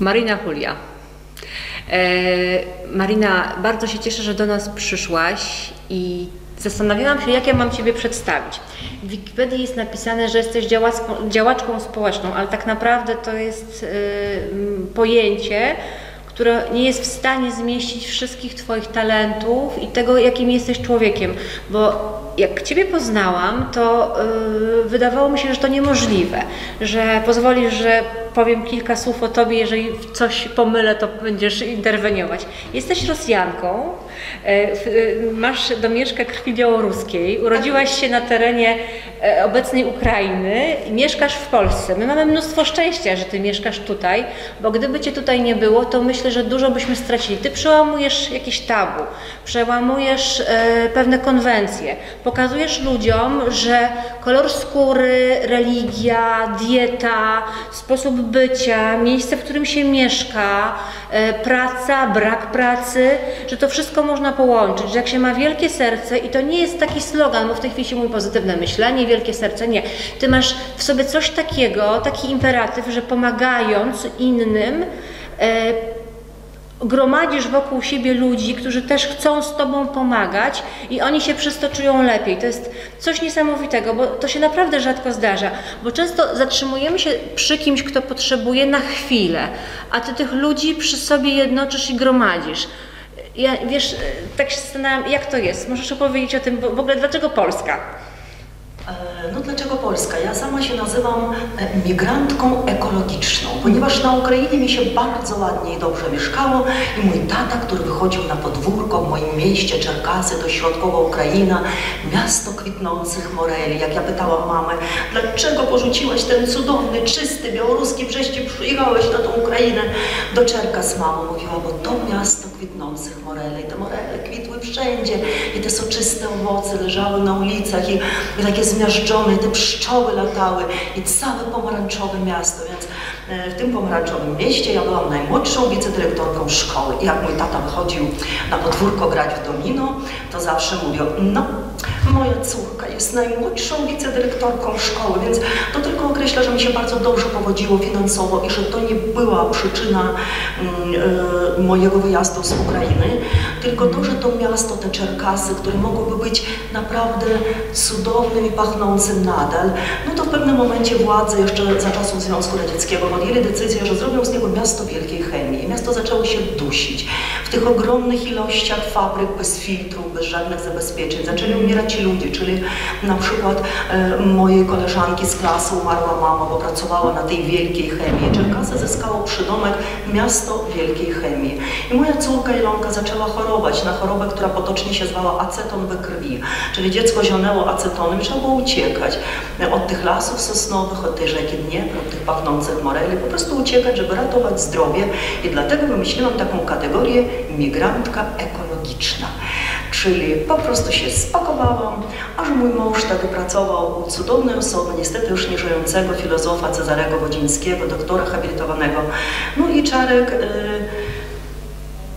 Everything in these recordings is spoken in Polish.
Marina Julia. E, Marina, bardzo się cieszę, że do nas przyszłaś i zastanawiałam się, jak ja mam Ciebie przedstawić. W Wikipedii jest napisane, że jesteś działaczką, społeczną, ale tak naprawdę to jest e, pojęcie, które nie jest w stanie zmieścić wszystkich Twoich talentów i tego, jakim jesteś człowiekiem, bo jak Ciebie poznałam, to yy, wydawało mi się, że to niemożliwe, że pozwolisz, że powiem kilka słów o Tobie, jeżeli coś pomylę, to będziesz interweniować. Jesteś Rosjanką, yy, masz domieszkę krwi białoruskiej, urodziłaś się na terenie yy, obecnej Ukrainy i mieszkasz w Polsce. My mamy mnóstwo szczęścia, że Ty mieszkasz tutaj, bo gdyby Cię tutaj nie było, to myślę, że dużo byśmy stracili. Ty przełamujesz jakieś tabu, przełamujesz pewne konwencje, pokazujesz ludziom, że kolor skóry, religia, dieta, sposób bycia, miejsce, w którym się mieszka, e, praca, brak pracy, że to wszystko można połączyć, że jak się ma wielkie serce i to nie jest taki slogan, bo w tej chwili się mówi pozytywne myślenie, wielkie serce, nie. Ty masz w sobie coś takiego, taki imperatyw, że pomagając innym, e, gromadzisz wokół siebie ludzi, którzy też chcą z Tobą pomagać i oni się przez to czują lepiej. To jest coś niesamowitego, bo to się naprawdę rzadko zdarza, bo często zatrzymujemy się przy kimś, kto potrzebuje na chwilę, a Ty tych ludzi przy sobie jednoczysz i gromadzisz. Ja, wiesz, tak się zastanawiam, jak to jest? Możesz opowiedzieć o tym, w ogóle dlaczego Polska? E, no dlaczego Polska? Ja sama się nazywam e, migrantką ekologiczną, ponieważ na Ukrainie mi się bardzo ładnie i dobrze mieszkało i mój tata, który wychodził na podwórko w moim mieście Czerkasy, to środkowa Ukraina, miasto kwitnących moreli. Jak ja pytałam mamę, dlaczego porzuciłaś ten cudowny, czysty, białoruski Brzeście, przyjechałeś na tą Ukrainę do Czerkas, mamo, mówiła, bo to miasto kwitnących moreli, te morele kwitły wszędzie i te soczyste owoce leżały na ulicach i, i takie zmiażdżone, te pszczoły latały i całe pomarańczowe miasto, więc w tym pomarańczowym mieście. Ja byłam najmłodszą wicedyrektorką szkoły. I jak mój tata wychodził na podwórko grać w domino, to zawsze mówił, no moja córka jest najmłodszą wicedyrektorką szkoły, więc to tylko określa, że mi się bardzo dobrze powodziło finansowo i że to nie była przyczyna y, mojego wyjazdu z Ukrainy, tylko to, że to miasto, te Czerkasy, które mogłyby być naprawdę cudownym i pachnącym nadal, no to w pewnym momencie władze jeszcze za czasów Związku Radzieckiego podjęli decyzję, że zrobią z niego miasto wielkiej chemii. Miasto zaczęło się dusić. W tych ogromnych ilościach fabryk bez filtrów, bez żadnych zabezpieczeń zaczęli umierać ludzie, czyli na przykład e, mojej koleżanki z klasy umarła mama, bo pracowała na tej wielkiej chemii. Czerkasy zyskało przydomek miasto wielkiej chemii. I moja córka Ilonka zaczęła chorować na chorobę, która potocznie się zwała aceton we krwi, czyli dziecko zionęło acetonem, trzeba było uciekać od tych lasów sosnowych, od tej rzeki Dniepr, od tych pachnących moreli, po prostu uciekać, żeby ratować zdrowie i dlatego wymyśliłam taką kategorię migrantka ekologiczna. Czyli po prostu się spakowałam, aż mój mąż wtedy pracował u cudownej osoby, niestety już nieżyjącego filozofa Cezarego Wodzińskiego, doktora habilitowanego. No i Czarek... Yy,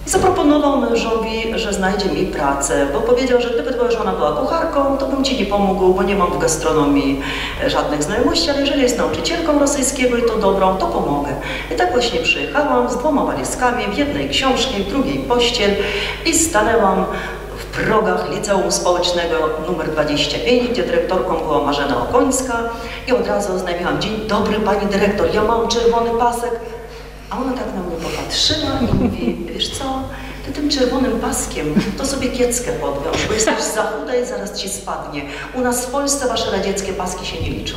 Zaproponował mężowi, że znajdzie mi pracę, bo powiedział, że gdyby twoja żona była kucharką, to bym ci nie pomógł, bo nie mam w gastronomii żadnych znajomości, ale jeżeli jest nauczycielką rosyjskiego i to dobrą, to pomogę. I tak właśnie przyjechałam z dwoma walizkami, w jednej książki, w drugiej pościel i stanęłam progach Liceum Społecznego numer 25, gdzie dyrektorką była Marzena Okońska. I od razu oznajmiłam, dzień dobry pani dyrektor, ja mam czerwony pasek, a ona tak na mnie popatrzyła i mówi, wiesz co, ty tym czerwonym paskiem to sobie kieckę podwiąż, bo jesteś za chuda i zaraz ci spadnie. U nas w Polsce wasze radzieckie paski się nie liczą.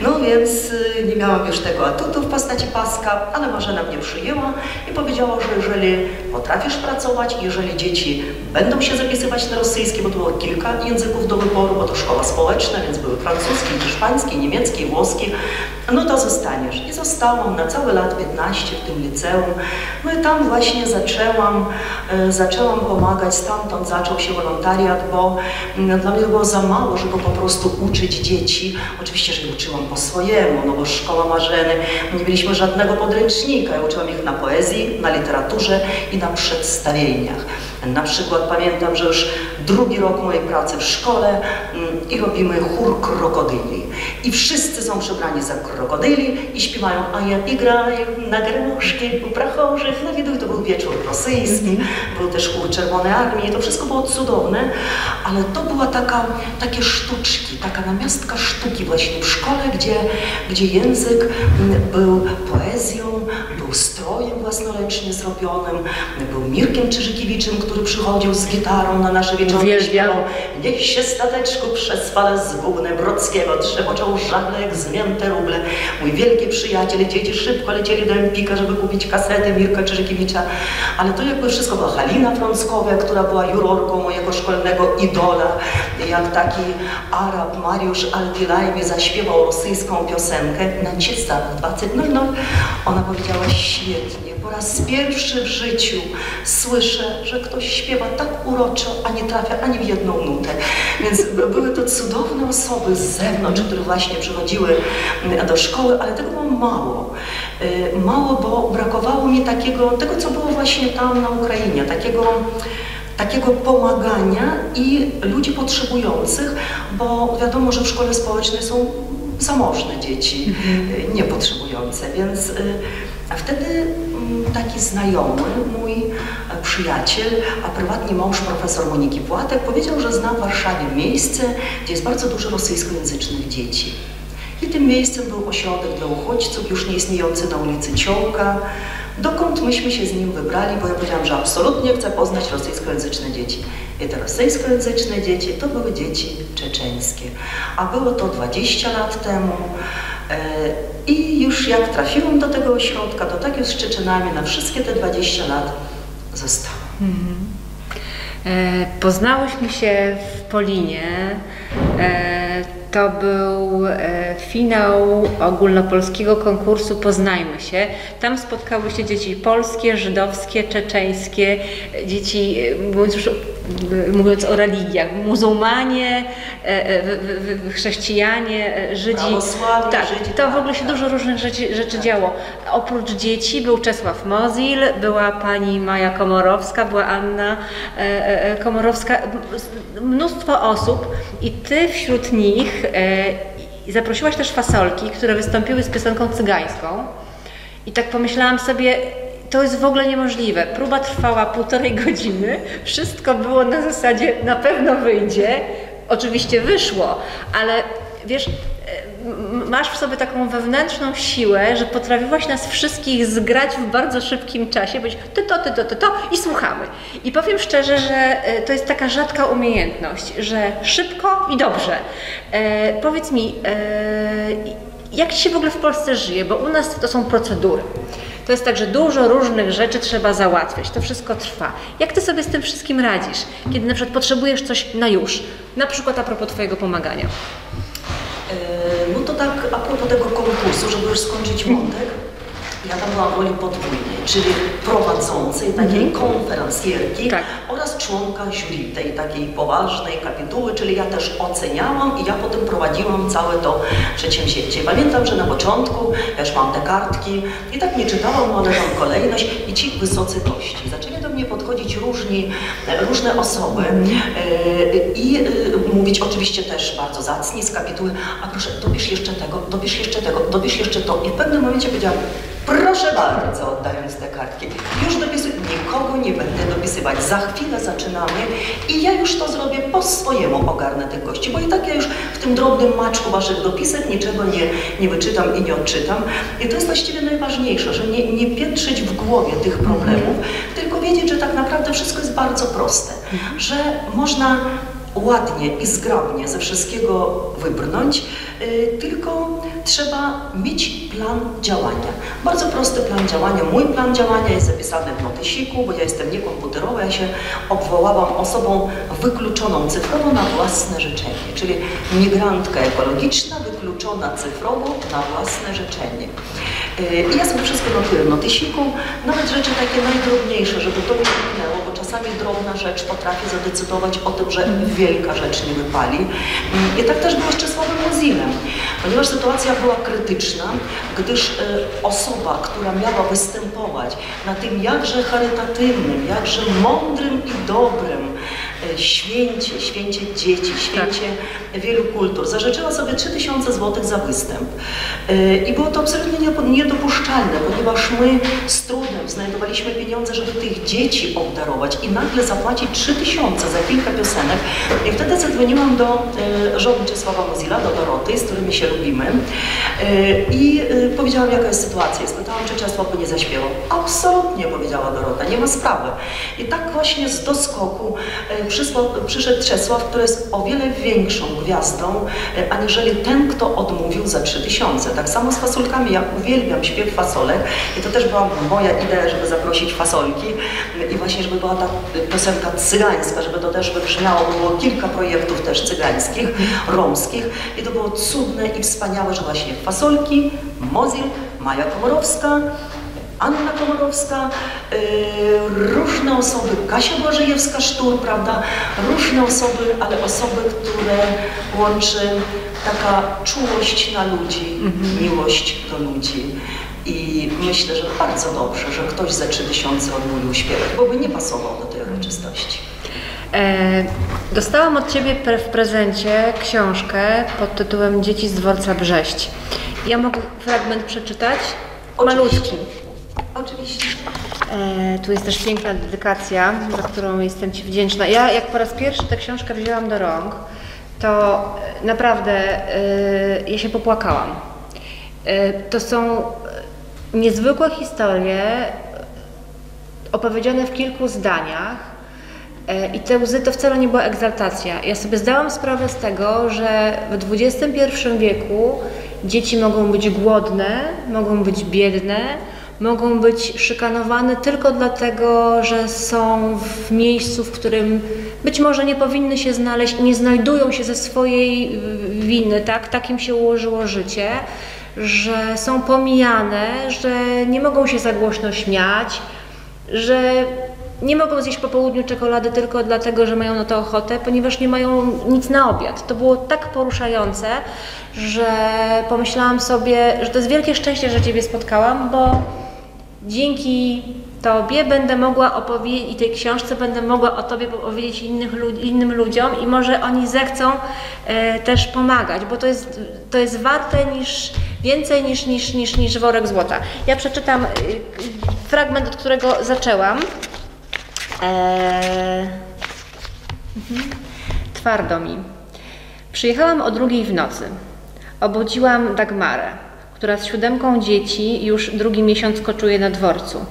No więc y, nie miałam już tego atutu w postaci paska, ale Marzena mnie przyjęła i powiedziała, że jeżeli potrafisz pracować, jeżeli dzieci będą się zapisywać na rosyjski, bo to było kilka języków do wyboru, bo to szkoła społeczna, więc były francuski, hiszpański, niemiecki, włoski, no to zostaniesz. I zostałam na całe lat 15 w tym liceum. No i tam właśnie zaczęłam, zaczęłam pomagać, stamtąd zaczął się wolontariat, bo mm, dla mnie było za mało, żeby po prostu uczyć dzieci. Oczywiście, że uczyłam po swojemu, no bo szkoła Marzeny, nie mieliśmy żadnego podręcznika. Ja uczyłam ich na poezji, na literaturze i na przedstawieniach. Na przykład pamiętam, że już drugi rok mojej pracy w szkole mm, i robimy chór krokodyli. I wszyscy są przebrani za krokodyli i śpiewają A ja igraję na garmoszki u prachorzych widu. I to był wieczór rosyjski, był też chór Czerwonej Armii. To wszystko było cudowne, ale to była taka, takie sztuczki, taka namiastka sztuki właśnie w szkole, gdzie, gdzie język mm, był poezją, był strojem własnoręcznie zrobionym, był Mirkiem Czyżykiewiczem, który przychodził z gitarą na nasze wieczory śpiewał Niech się stateczku przez fale zgubne Brodzkiego trzepoczą żagle jak zmięte ruble. Mój wielki przyjaciel, dzieci szybko lecieli do Empika, żeby kupić kasety Mirka Czyżykiewicza, ale to jakby wszystko była Halina Frąckowa, która była jurorką mojego szkolnego idola, jak taki Arab Mariusz Altilaj mi zaśpiewał rosyjską piosenkę na Ciesta 20 no, no. Ona powiedziała świetnie, po raz pierwszy w życiu słyszę, że ktoś śpiewa tak uroczo, a nie trafia ani w jedną nutę. Więc były to cudowne osoby z zewnątrz, które właśnie przychodziły mm, do szkoły, ale tego było mało. Y, Mało, bo brakowało mi takiego, tego co było właśnie tam na Ukrainie, takiego takiego pomagania i ludzi potrzebujących, bo wiadomo, że w szkole społecznej są zamożne dzieci, y, niepotrzebujące, więc y, a wtedy mm, taki znajomy, mój przyjaciel, a prywatnie mąż profesor Moniki Płatek, powiedział, że zna w Warszawie miejsce, gdzie jest bardzo dużo rosyjskojęzycznych dzieci. I tym miejscem był ośrodek dla uchodźców, już nieistniejący na ulicy Ciołka, dokąd myśmy się z nim wybrali, bo ja powiedziałam, że absolutnie chcę poznać rosyjskojęzyczne dzieci. I te rosyjskojęzyczne dzieci to były dzieci czeczeńskie. A było to 20 lat temu. E, I już jak trafiłam do tego ośrodka, to tak już z Czeczenami na wszystkie te 20 lat zostałam. E, Poznałyśmy się w Polinie. E, To był e, finał ogólnopolskiego konkursu Poznajmy się. Tam spotkały się dzieci polskie, żydowskie, czeczeńskie, dzieci, e, mówiąc już mówiąc o religiach, muzułmanie, e, e, chrześcijanie, e, Żydzi. Tak, Żydzi, to w tak, ogóle się tak. dużo różnych rzeczy, rzeczy działo. Oprócz dzieci był Czesław Mozil, była pani Maja Komorowska, była Anna Komorowska, mnóstwo osób i ty wśród nich zaprosiłaś też fasolki, które wystąpiły z piosenką cygańską. I tak pomyślałam sobie, to jest w ogóle niemożliwe. Próba trwała półtorej godziny, wszystko było na zasadzie na pewno wyjdzie. Oczywiście wyszło, ale wiesz, e, masz w sobie taką wewnętrzną siłę, że potrafiłaś nas wszystkich zgrać w bardzo szybkim czasie, być ty to, ty to, ty to i słuchamy. I powiem szczerze, że e, to jest taka rzadka umiejętność, że szybko i dobrze. E, powiedz mi, e, jak się w ogóle w Polsce żyje? Bo u nas to są procedury. To jest tak, że dużo różnych rzeczy trzeba załatwiać, to wszystko trwa. Jak Ty sobie z tym wszystkim radzisz, kiedy na przykład potrzebujesz coś na już? Na przykład a propos Twojego pomagania. E, No to tak a propos tego konkursu, żeby już skończyć wątek, ja tam byłam w roli podwójnej, czyli prowadzącej, takiej konferencjerki Tak. oraz członka jury, tej takiej poważnej kapituły, czyli ja też oceniałam i ja potem prowadziłam całe to przedsięwzięcie. Pamiętam, że na początku, ja już mam te kartki i tak nie czytałam, ale tam kolejność i ci wysocy gości. Zaczęli do mnie podchodzić różni, różne osoby e, i e, mówić oczywiście też bardzo zacni z kapituły, a proszę, dobierz jeszcze tego, dobierz jeszcze tego, dobierz jeszcze to. I w pewnym momencie powiedziałam, proszę bardzo, oddając te kartki, już dopisuję, nikogo nie będę dopisywać, za chwilę zaczynamy i ja już to zrobię po swojemu, ogarnę tych gości, bo i tak ja już w tym drobnym maczku waszych dopisek niczego nie, nie wyczytam i nie odczytam. I to jest właściwie najważniejsze, że nie, nie piętrzyć w głowie tych problemów, tylko wiedzieć, że tak naprawdę wszystko jest bardzo proste, że można ładnie i zgrabnie ze wszystkiego wybrnąć, y, tylko trzeba mieć plan działania. Bardzo prosty plan działania. Mój plan działania jest zapisany w notysiku, bo ja jestem niekomputerowa, ja się obwołałam osobą wykluczoną cyfrowo na własne życzenie, czyli migrantka ekologiczna wykluczona cyfrowo na własne życzenie. Y, I ja sobie wszystko notuję w notysiku, nawet rzeczy takie najdrobniejsze, żeby to nie czasami drobna rzecz potrafi zadecydować o tym, że wielka rzecz nie wypali. Mm, I tak też było z Czesławem Mozilem, ponieważ sytuacja była krytyczna, gdyż e, osoba, która miała występować na tym jakże charytatywnym, jakże mądrym i dobrym święcie, święcie dzieci, święcie wielu kultur, zażyczyła sobie 3000 zł za występ. E, I było to absolutnie niedopuszczalne, ponieważ my z trudem znajdowaliśmy pieniądze, żeby tych dzieci obdarować i nagle zapłacić 3000 za kilka piosenek. I wtedy zadzwoniłam do e, żony Czesława Mozilla, do Doroty, z którymi się lubimy e, i e, powiedziałam, jaka jest sytuacja. I Spytałam, czy Czesław nie zaśpiewał. Absolutnie, powiedziała Dorota, nie ma sprawy. I tak właśnie z doskoku przysłał, przyszedł Czesław, który jest o wiele większą gwiazdą, e, aniżeli ten, kto odmówił za 3000. Tak samo z fasolkami. Ja uwielbiam śpiew fasolek i to też była moja idea, żeby zaprosić fasolki i właśnie, żeby była ta piosenka cygańska, żeby to też wybrzmiało. Było kilka projektów też cygańskich, romskich i to było cudne i wspaniałe, że właśnie fasolki, Mozil, Maja Komorowska, Anna Komorowska, yy, różne osoby, Kasia Błażejewska-Sztur, prawda, różne osoby, ale osoby, które łączy taka czułość na ludzi, miłość do ludzi. I myślę, że bardzo dobrze, że ktoś za 3000 odmówił śpiewać, bo by nie pasował do tej uroczystości. E, dostałam od Ciebie pre- w prezencie książkę pod tytułem Dzieci z dworca Brześć. Ja mogę fragment przeczytać? Oczywiście. Malutki. Oczywiście. E, tu jest też piękna dedykacja, za którą jestem Ci wdzięczna. Ja jak po raz pierwszy tę książkę wzięłam do rąk, to e, naprawdę e, ja się popłakałam. E, to są niezwykłe historie opowiedziane w kilku zdaniach. I te łzy to wcale nie była egzaltacja. Ja sobie zdałam sprawę z tego, że w XXI wieku dzieci mogą być głodne, mogą być biedne, mogą być szykanowane tylko dlatego, że są w miejscu, w którym być może nie powinny się znaleźć i nie znajdują się ze swojej y, winy, tak? Takim się ułożyło życie, że są pomijane, że nie mogą się za głośno śmiać, że nie mogą zjeść po południu czekolady tylko dlatego, że mają na to ochotę, ponieważ nie mają nic na obiad. To było tak poruszające, że pomyślałam sobie, że to jest wielkie szczęście, że Ciebie spotkałam, bo dzięki Tobie będę mogła opowiedzieć i tej książce będę mogła o Tobie opowiedzieć innych, innym ludziom i może oni zechcą e, też pomagać, bo to jest, to jest warte niż, więcej niż, niż, niż, niż worek złota. Ja przeczytam e, fragment, od którego zaczęłam. Eee, mhm. Twardo mi. Przyjechałam o drugiej w nocy. Obudziłam Dagmarę, która z siódemką dzieci już drugi miesiąc koczuje na dworcu.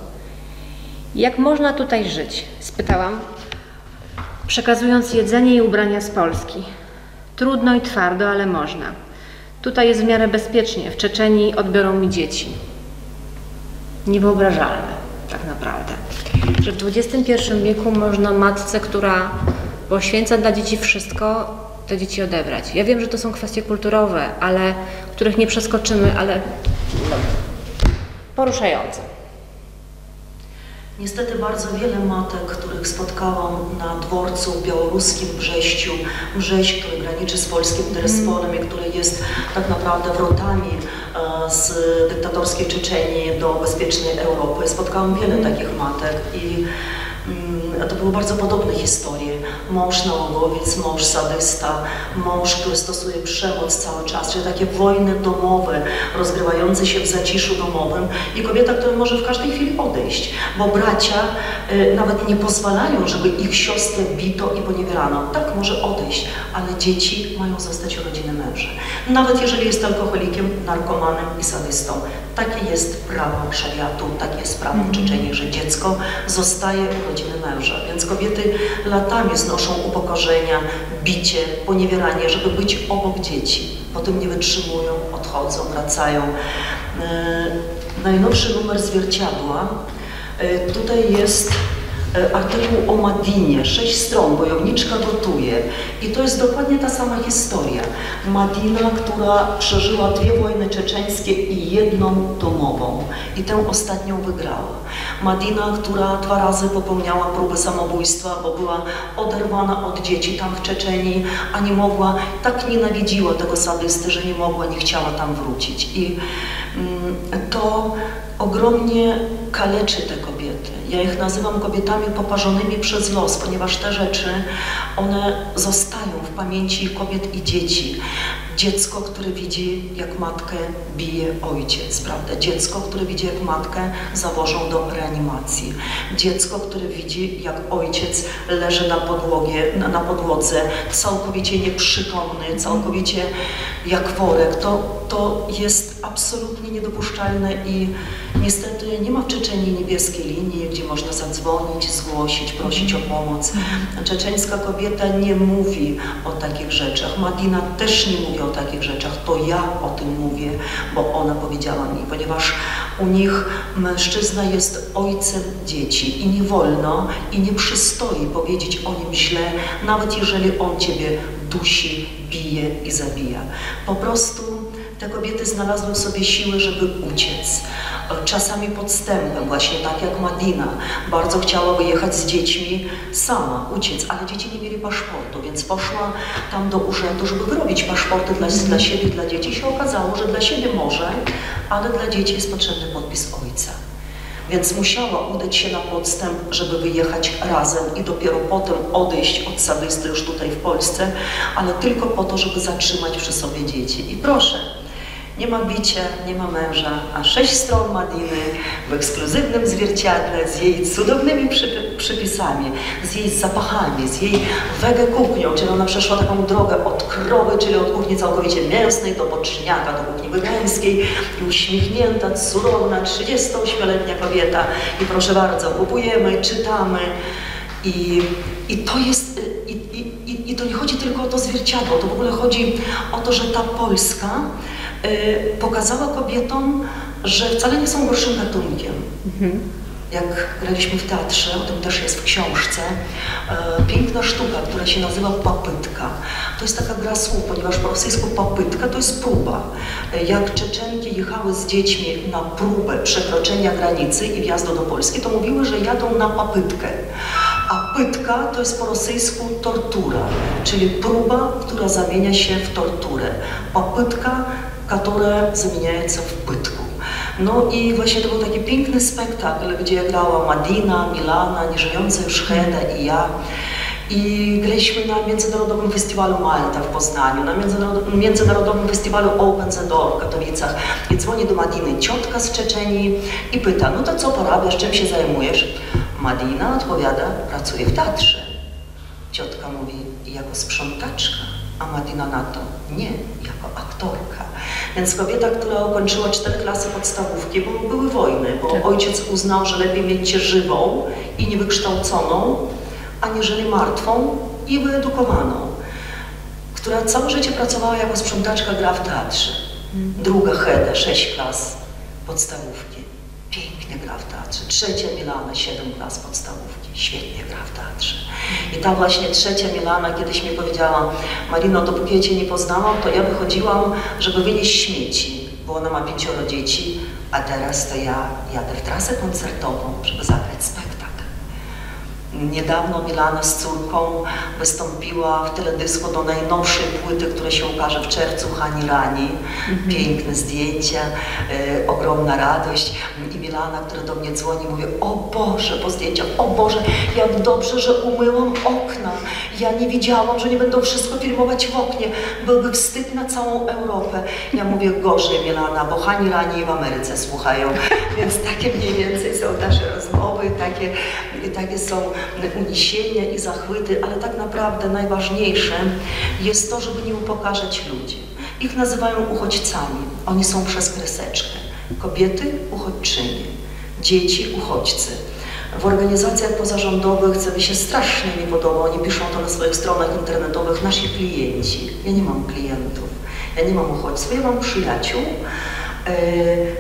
Jak można tutaj żyć? spytałam, przekazując jedzenie i ubrania z Polski. Trudno i twardo, ale można. Tutaj jest w miarę bezpiecznie. W Czeczenii odbiorą mi dzieci. Niewyobrażalne, tak naprawdę. Że w XXI wieku można matce, która poświęca dla dzieci wszystko, te dzieci odebrać. Ja wiem, że to są kwestie kulturowe, ale których nie przeskoczymy, ale no, poruszające. Niestety bardzo wiele matek, których spotkałam na dworcu białoruskim Brześciu, Brześć, który graniczy z polskim Tyraspoliem i który jest tak naprawdę wrotami e, z dyktatorskiej Czeczenii do bezpiecznej Europy. Spotkałam wiele takich matek i mm, to były bardzo podobne historie. Mąż nałogowiec, mąż sadysta, mąż, który stosuje przemoc cały czas, czyli takie wojny domowe, rozgrywające się w zaciszu domowym i kobieta, która może w każdej chwili odejść, bo bracia y, nawet nie pozwalają, żeby ich siostrę bito i poniewierano. Tak może odejść, ale dzieci mają zostać u rodziny męża. Nawet jeżeli jest alkoholikiem, narkomanem i sadystą. Takie jest prawo szariatu, takie jest prawo w Czeczeniu, że dziecko zostaje u rodziny męża. Więc kobiety latami znoszą upokorzenia, bicie, poniewieranie, żeby być obok dzieci. Potem nie wytrzymują, odchodzą, wracają. Yy, najnowszy numer zwierciadła. Yy, tutaj jest e, artykuł o Madinie, sześć stron, bojowniczka gotuje. I to jest dokładnie ta sama historia. Madina, która przeżyła dwie wojny czeczeńskie i jedną domową. I tę ostatnią wygrała. Madina, która dwa razy popełniała próbę samobójstwa, bo była oderwana od dzieci tam w Czeczenii, a nie mogła, tak nienawidziła tego sadysty, że nie mogła, nie chciała tam wrócić. I mm, to ogromnie kaleczy te kobiety. Ja ich nazywam kobietami poparzonymi przez los, ponieważ te rzeczy, one zostają w pamięci kobiet i dzieci. Dziecko, które widzi, jak matkę bije ojciec, prawda? Dziecko, które widzi, jak matkę zawożą do reanimacji. Dziecko, które widzi, jak ojciec leży na, podłogie, na, na podłodze, całkowicie nieprzytomny, całkowicie jak worek. To, to jest absolutnie niedopuszczalne i niestety nie ma w Czeczeniu niebieskiej linii, gdzie można zadzwonić, zgłosić, prosić o pomoc. Czeczeńska kobieta nie mówi o takich rzeczach. Madina też nie mówi o takich rzeczach. To ja o tym mówię, bo ona powiedziała mi, ponieważ u nich mężczyzna jest ojcem dzieci i nie wolno i nie przystoi powiedzieć o nim źle, nawet jeżeli on ciebie dusi, bije i zabija. Po prostu te kobiety znalazły sobie siły, żeby uciec. Czasami podstępem, właśnie tak jak Madina. Bardzo chciała wyjechać z dziećmi sama, uciec, ale dzieci nie mieli paszportu, więc poszła tam do urzędu, żeby wyrobić paszporty dla, dla siebie i dla dzieci. się okazało, że dla siebie może, ale dla dzieci jest potrzebny podpis ojca. Więc musiała udać się na podstęp, żeby wyjechać razem i dopiero potem odejść od sadysty już tutaj w Polsce, ale tylko po to, żeby zatrzymać przy sobie dzieci. I proszę, nie ma bicia, nie ma męża, a sześć stron Madiny w ekskluzywnym zwierciadle z jej cudownymi przypisami, z jej zapachami, z jej wege kuchnią, czyli ona przeszła taką drogę od krowy, czyli od kuchni całkowicie mięsnej do boczniaka, do kuchni wegańskiej i uśmiechnięta, cudowna, 38-letnia kobieta. I proszę bardzo, kupujemy, czytamy. I, i to jest i, i, i to nie chodzi tylko o to zwierciadło, to w ogóle chodzi o to, że ta Polska pokazała kobietom, że wcale nie są gorszym gatunkiem. Mhm. Jak graliśmy w teatrze, o tym też jest w książce, y, piękna sztuka, która się nazywa papytka. To jest taka gra słów, ponieważ po rosyjsku papytka to jest próba. Y, jak Czeczenki jechały z dziećmi na próbę przekroczenia granicy i wjazdu do Polski, to mówiły, że jadą na papytkę. A pytka to jest po rosyjsku tortura, czyli próba, która zamienia się w torturę. Papytka które zamieniające w pytku. No i właśnie to był taki piękny spektakl, gdzie grała Madina, Milana, nieżyjąca już Heda i ja. I graliśmy na Międzynarodowym Festiwalu Malta w Poznaniu, na Międzynarodowym, Festiwalu Open w Katowicach. I dzwoni do Madiny ciotka z Czeczenii i pyta, no to co porabiasz, czym się zajmujesz? Madina odpowiada, pracuję w teatrze. Ciotka mówi, jako sprzątaczka, a Madina na to, nie, jako aktorka. Więc kobieta, która ukończyła cztery klasy podstawówki, bo były wojny, bo tak. ojciec uznał, że lepiej mieć cię żywą i niewykształconą, aniżeli martwą i wyedukowaną, która całe życie pracowała jako sprzątaczka gra w teatrze. Mhm. Druga Hede, sześć klas podstawówki. Pięknie gra w teatrze. Trzecia Milana, siedem klas podstawówki. Świetnie gra w teatrze. I ta właśnie trzecia Milana kiedyś mi powiedziała, Marino, dopóki ja Cię nie poznałam, to ja wychodziłam, żeby wynieść śmieci, bo ona ma pięcioro dzieci, a teraz to ja jadę w trasę koncertową, żeby zagrać spektakl. Niedawno Milana z córką wystąpiła w teledysku do najnowszej płyty, która się ukaże w czerwcu, Hani Rani. Mhm. Piękne zdjęcia, e, ogromna radość. I Milana, która do mnie dzwoni, mówi, o Boże, po zdjęciach, o Boże, jak dobrze, że umyłam okna. Ja nie wiedziałam, że nie będą wszystko filmować w oknie. Byłby wstyd na całą Europę. Ja mówię, gorzej Milana, bo Hani Rani w Ameryce słuchają. Więc takie mniej więcej są nasze rozmowy, takie, takie są uniesienia i zachwyty, ale tak naprawdę najważniejsze jest to, żeby nie upokarzać ludzi. Ich nazywają uchodźcami. Oni są przez kreseczkę. Kobiety uchodźczynie, dzieci uchodźcy. W organizacjach pozarządowych, co mi się strasznie nie podoba, oni piszą to na swoich stronach internetowych, nasi klienci. Ja nie mam klientów, ja nie mam uchodźców, ja mam przyjaciół,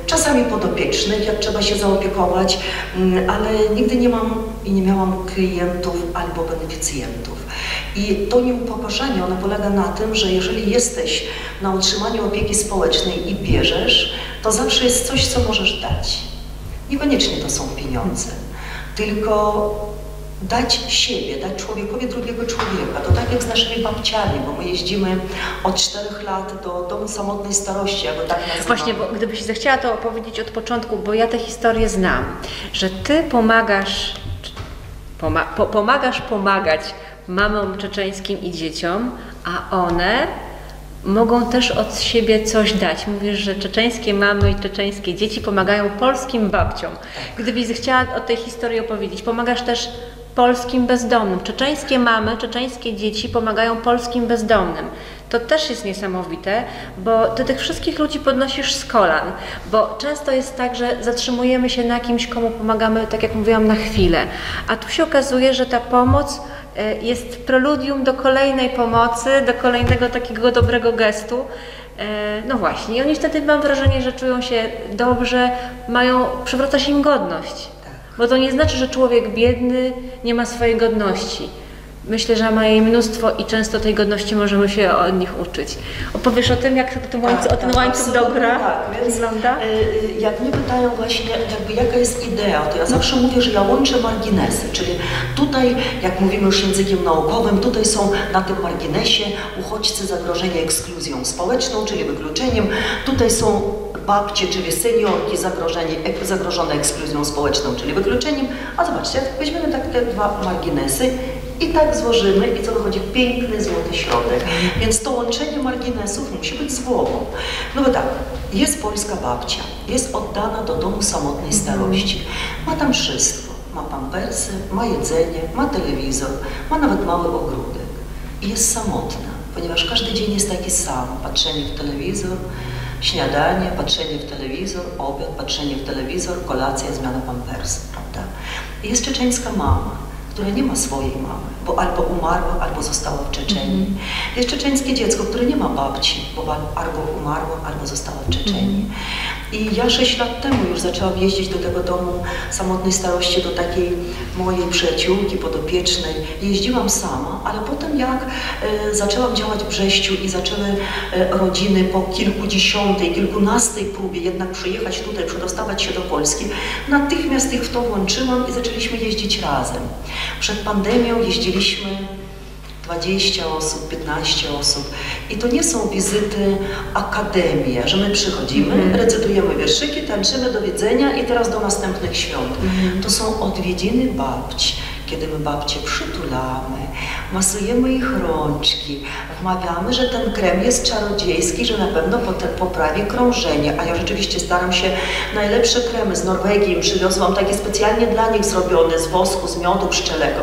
czasami podopiecznych, jak trzeba się zaopiekować, mm, ale nigdy nie mam i nie miałam klientów albo beneficjentów. I to nieupokorzenie, ono polega na tym, że jeżeli jesteś na utrzymaniu opieki społecznej i bierzesz, to zawsze jest coś, co możesz dać. Niekoniecznie to są pieniądze, tylko dać siebie, dać człowiekowi drugiego człowieka. To tak jak z naszymi babciami, bo my jeździmy od czterech lat do domu samotnej starości, albo tak nazywamy. Właśnie, bo gdybyś zechciała to opowiedzieć od początku, bo ja tę historię znam, że ty pomagasz, poma po pomagasz pomagać mamom czeczeńskim i dzieciom, a one mogą też od siebie coś dać. Mówisz, że czeczeńskie mamy i czeczeńskie dzieci pomagają polskim babciom. Gdybyś zechciała o tej historii opowiedzieć, pomagasz też polskim bezdomnym. Czeczeńskie mamy, czeczeńskie dzieci pomagają polskim bezdomnym. To też jest niesamowite, bo ty tych wszystkich ludzi podnosisz z kolan, bo często jest tak, że zatrzymujemy się na kimś, komu pomagamy, tak jak mówiłam, na chwilę. A tu się okazuje, że ta pomoc e, jest preludium do kolejnej pomocy, do kolejnego takiego dobrego gestu. E, no właśnie, i oni wtedy mam wrażenie, że czują się dobrze, mają, przywraca się im godność. Bo to nie znaczy, że człowiek biedny nie ma swojej godności. Myślę, że ma jej mnóstwo i często tej godności możemy się od nich uczyć. Opowiesz o tym, jak ten łańcuch, o ten tak, łańcuch dobra tak, więc, wygląda? y, Jak mnie pytają właśnie, jakby jaka jest idea, to ja zawsze mówię, że ja łączę marginesy, czyli tutaj, jak mówimy już językiem naukowym, tutaj są na tym marginesie uchodźcy zagrożeni ekskluzją społeczną, czyli wykluczeniem, tutaj są babcie, czyli seniorki zagrożone ekskluzją społeczną, czyli wykluczeniem, a zobaczcie, weźmiemy tak te dwa marginesy i tak złożymy i co wychodzi? Piękny, złoty środek. Więc to łączenie marginesów musi być zwłową. No bo tak, jest polska babcia, jest oddana do domu samotnej starości, ma tam wszystko, ma pampersy, ma jedzenie, ma telewizor, ma nawet mały ogródek. I jest samotna, ponieważ każdy dzień jest taki sam, patrzenie w telewizor, śniadanie, patrzenie w telewizor, obiad, patrzenie w telewizor, kolacja, zmiana pampersu, prawda? I jest czeczeńska mama, która nie ma swojej mamy, bo albo umarła, albo została w Czeczenii. Jest czeczeńskie dziecko, które nie ma babci, bo albo umarła, albo została w Czeczenii. I ja sześć lat temu już zaczęłam jeździć do tego domu samotnej starości, do takiej mojej przyjaciółki podopiecznej. Jeździłam sama, ale potem jak e, zaczęłam działać w Brześciu i zaczęły e, rodziny po kilkudziesiątej, kilkunastej próbie jednak przyjechać tutaj, przedostawać się do Polski, natychmiast ich w to włączyłam i zaczęliśmy jeździć razem. Przed pandemią jeździliśmy 20 osób, 15 osób. I to nie są wizyty akademie, że my przychodzimy, recytujemy wierszyki, tańczymy do widzenia i teraz do następnych świąt. To są odwiedziny babci, kiedy my babcie przytulamy, masujemy ich rączki, wmawiamy, że ten krem jest czarodziejski, że na pewno poprawi krążenie, a ja rzeczywiście staram się najlepsze kremy z Norwegii przywiozłam, takie specjalnie dla nich zrobione, z wosku, z miodu pszczelego,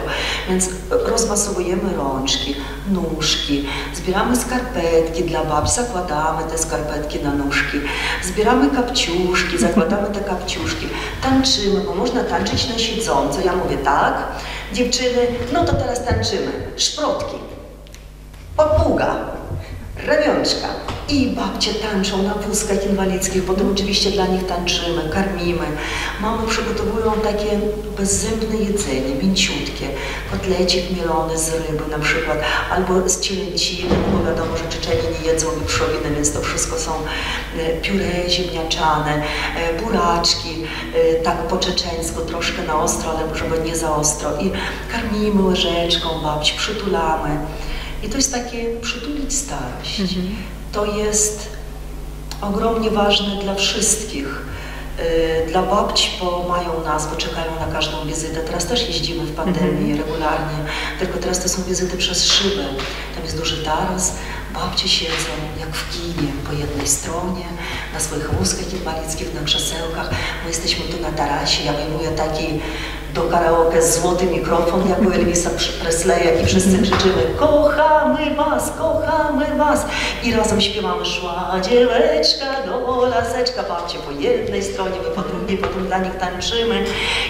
więc rozmasowujemy rączki, nóżki, zbieramy skarpetki dla babci, zakładamy te skarpetki na nóżki, zbieramy kapciuszki, zakładamy te kapciuszki, tańczymy, bo można tańczyć na siedząco, ja mówię tak, dziewczyny, no to teraz tańczymy, szprotki, papuga, ramionczka i babcie tańczą na wózkach inwalidzkich, potem oczywiście dla nich tańczymy, karmimy. Mamy przygotowują takie bezzębne jedzenie, mięciutkie, kotlecik mielony z ryby na przykład, albo z cielęciny, bo wiadomo, że Czeczeni nie jedzą wieprzowiny, więc to wszystko są e, pióre ziemniaczane, e, buraczki, e, tak po czeczeńsku, troszkę na ostro, ale żeby nie za ostro i karmimy łyżeczką babci, przytulamy. I to jest takie przytulić starość. To jest ogromnie ważne dla wszystkich. Yy, Dla babci, bo mają nas, bo czekają na każdą wizytę. Teraz też jeździmy w pandemii regularnie, tylko teraz to są wizyty przez szybę. Tam jest duży taras, babcie siedzą jak w kinie po jednej stronie, na swoich wózkach inwalidzkich, na krzesełkach. My jesteśmy tu na tarasie, ja wyjmuję taki do karaoke złoty mikrofon, jak u Elvisa Presleya i wszyscy krzyczymy kochamy was, kochamy was! I razem śpiewamy szła dzieweczka do laseczka, babcie po jednej stronie, my po drugiej, potem dla nich tańczymy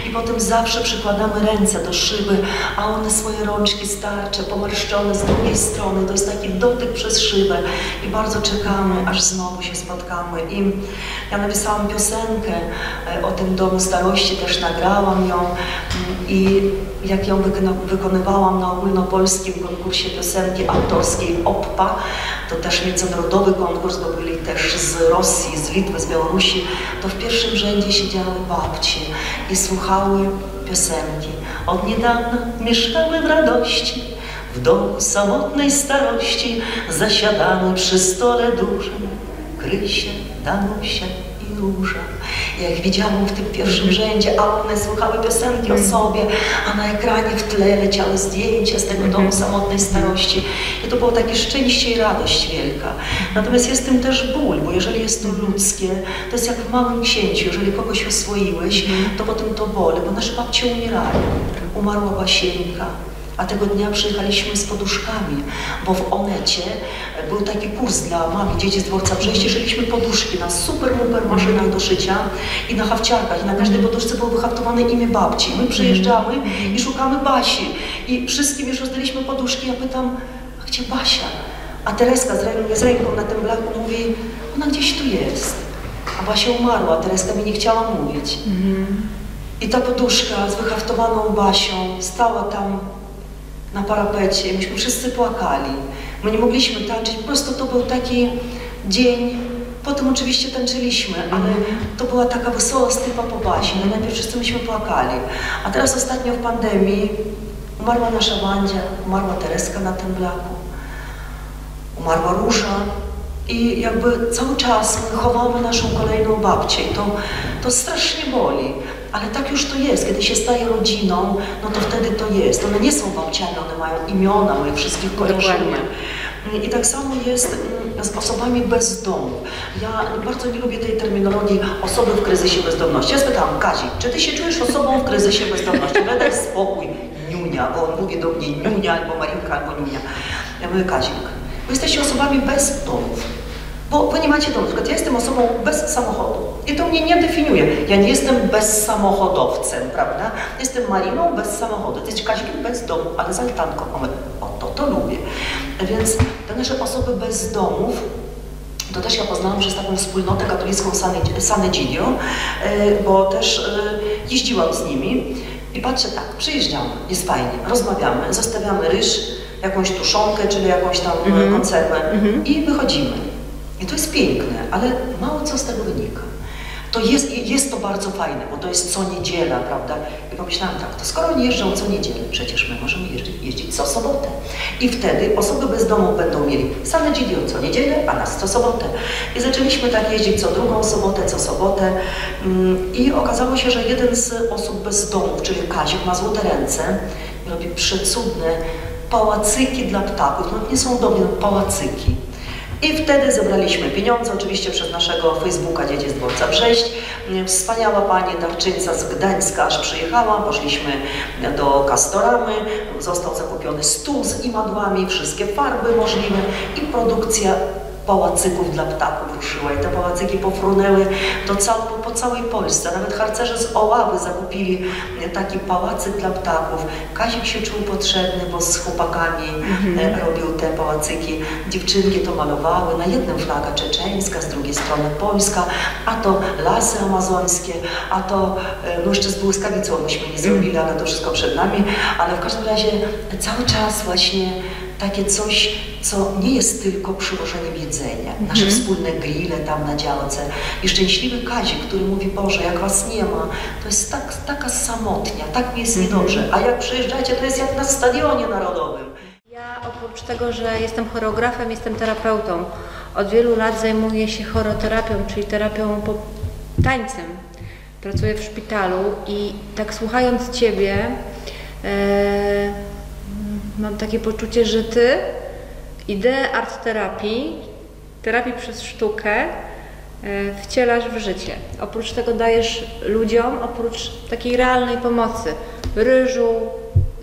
i potem zawsze przykładamy ręce do szyby, a one swoje rączki starcze, pomarszczone z drugiej strony, to jest taki dotyk przez szybę i bardzo czekamy, aż znowu się spotkamy. I ja napisałam piosenkę e, o tym domu starości, też nagrałam ją mm, i jak ją wykonywałam na ogólnopolskim konkursie piosenki autorskiej OPPA, to też międzynarodowy konkurs, bo byli też z Rosji, z Litwy, z Białorusi, to w pierwszym rzędzie siedziały babcie i słuchały piosenki. Od niedawna mieszkały w radości, w domu samotnej starości, zasiadamy przy stole dużym, Krysie, Danusia i Róża. Jak widziałam w tym pierwszym rzędzie, a one słuchały piosenki o sobie, a na ekranie w tle leciały zdjęcia z tego domu samotnej starości. I to było takie szczęście i radość wielka. Natomiast jest tym też ból, bo jeżeli jest to ludzkie, to jest jak w Małym Księciu. Jeżeli kogoś oswoiłeś, to potem to boli, bo nasze babcie umierają. Umarła Basieńka, a tego dnia przyjechaliśmy z poduszkami, bo w Onecie był taki kurs dla mam i dzieci z dworca Brzeście, szyliśmy poduszki na super, super maszynach do szycia i na hawciarkach. I na każdej poduszce było wyhaftowane imię babci. My przyjeżdżamy i szukamy Basi. I wszystkim już rozdaliśmy poduszki. Ja pytam, a gdzie Basia? A Tereska z, rę- z ręką na tym blaku mówi, ona gdzieś tu jest. A Basia umarła, Tereska mi nie chciała mówić. I ta poduszka z wyhaftowaną Basią stała tam na parapecie myśmy wszyscy płakali. My nie mogliśmy tańczyć, po prostu to był taki dzień. Potem oczywiście tańczyliśmy, ale to była taka wesoła stypa po Basi. No najpierw wszyscy myśmy płakali. A teraz ostatnio w pandemii umarła nasza Wandzia, umarła Tereska na tym blaku umarła Róża i jakby cały czas my chowamy naszą kolejną babcię i to, to strasznie boli. Ale tak już to jest, kiedy się staje rodziną, no to wtedy to jest. One nie są babciami, one mają imiona, my wszystkich kojarzymy. I tak samo jest mm, z osobami bez domu. Ja bardzo nie lubię tej terminologii osoby w kryzysie bezdomności. Ja spytałam, Kazi, czy ty się czujesz osobą w kryzysie bezdomności? No daj spokój, niunia, bo on mówi do mnie niunia, albo Marinka, albo niunia. Ja mówię, Kazik, wy jesteście osobami bez domów. Bo wy nie macie domu. Na przykład ja jestem osobą bez samochodu. I to mnie nie definiuje. Ja nie jestem bezsamochodowcem, prawda? Jestem Mariną bez samochodu. Ty jesteś Kazikiem bez domu, ale z altanką. O, to, to lubię. Więc te nasze osoby bez domów, to też ja poznałam przez taką wspólnotę katolicką Sane- Sanegidio, e, bo też e, jeździłam z nimi i patrzę tak, przyjeżdżamy, jest fajnie, rozmawiamy, zostawiamy ryż, jakąś tuszonkę, czyli jakąś tam e, konserwę i wychodzimy. I to jest piękne, ale mało co z tego wynika. To jest, jest to bardzo fajne, bo to jest co niedziela, prawda? I pomyślałam tak, to skoro oni jeżdżą co niedzielę, przecież my możemy jeździć, jeździć co sobotę. I wtedy osoby bez domu będą mieli same dzielio co niedzielę, a nas co sobotę. I zaczęliśmy tak jeździć co drugą sobotę, co sobotę. Mm, I okazało się, że jeden z osób bez domów, czyli Kazik, ma złote ręce i robi przecudne pałacyki dla ptaków. No nie są domy, no pałacyki. I wtedy zebraliśmy pieniądze, oczywiście przez naszego Facebooka Dzieci z Dworca Brześć. Wspaniała pani darczyńca z Gdańska aż przyjechała, poszliśmy do Kastoramy, został zakupiony stół z imadłami, wszystkie farby możliwe i produkcja pałacyków dla ptaków ruszyła i te pałacyki pofrunęły do cał, po, po całej Polsce. Nawet harcerze z Oławy zakupili taki pałacyk dla ptaków. Kazik się czuł potrzebny, bo z chłopakami e, robił te pałacyki. Dziewczynki to malowały, na jednym flaga czeczeńska, z drugiej strony polska, a to lasy amazońskie, a to, e, no jeszcze z błyskawicą myśmy nie zrobili, ale to wszystko przed nami, ale w każdym razie cały czas właśnie takie coś, co nie jest tylko przywożeniem jedzenia. Nasze wspólne grille tam na działce. I szczęśliwy Kazik, który mówi, Boże, jak was nie ma, to jest tak, taka samotnia, tak mi jest niedobrze. A jak przyjeżdżacie, to jest jak na stadionie narodowym. Ja oprócz tego, że jestem choreografem, jestem terapeutą. Od wielu lat zajmuję się choroterapią, czyli terapią po tańcem. Pracuję w szpitalu i tak słuchając Ciebie, e, mam takie poczucie, że Ty ideę art terapii, terapii przez sztukę e, wcielasz w życie. Oprócz tego dajesz ludziom, oprócz takiej realnej pomocy, ryżu,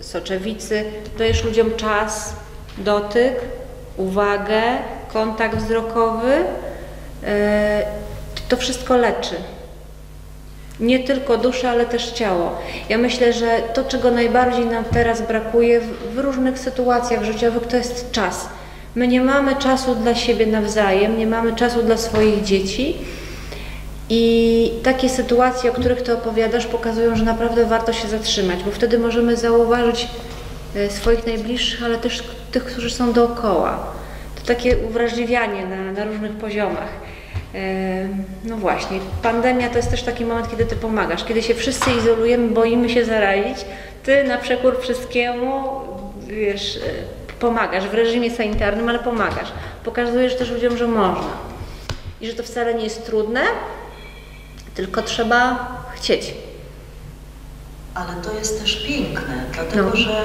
soczewicy, dajesz ludziom czas, dotyk, uwagę, kontakt wzrokowy. E, to wszystko leczy. Nie tylko duszę, ale też ciało. Ja myślę, że to, czego najbardziej nam teraz brakuje w, w różnych sytuacjach życiowych, to jest czas. My nie mamy czasu dla siebie nawzajem, nie mamy czasu dla swoich dzieci. I takie sytuacje, o których Ty opowiadasz, pokazują, że naprawdę warto się zatrzymać, bo wtedy możemy zauważyć e, swoich najbliższych, ale też tych, którzy są dookoła. To takie uwrażliwianie na, na różnych poziomach. No właśnie, pandemia to jest też taki moment, kiedy Ty pomagasz. Kiedy się wszyscy izolujemy, boimy się zarazić, Ty na przekór wszystkiemu, wiesz, e, pomagasz w reżimie sanitarnym, ale pomagasz. Pokazujesz też ludziom, że można. I że to wcale nie jest trudne, tylko trzeba chcieć. Ale to jest też piękne, dlatego No. że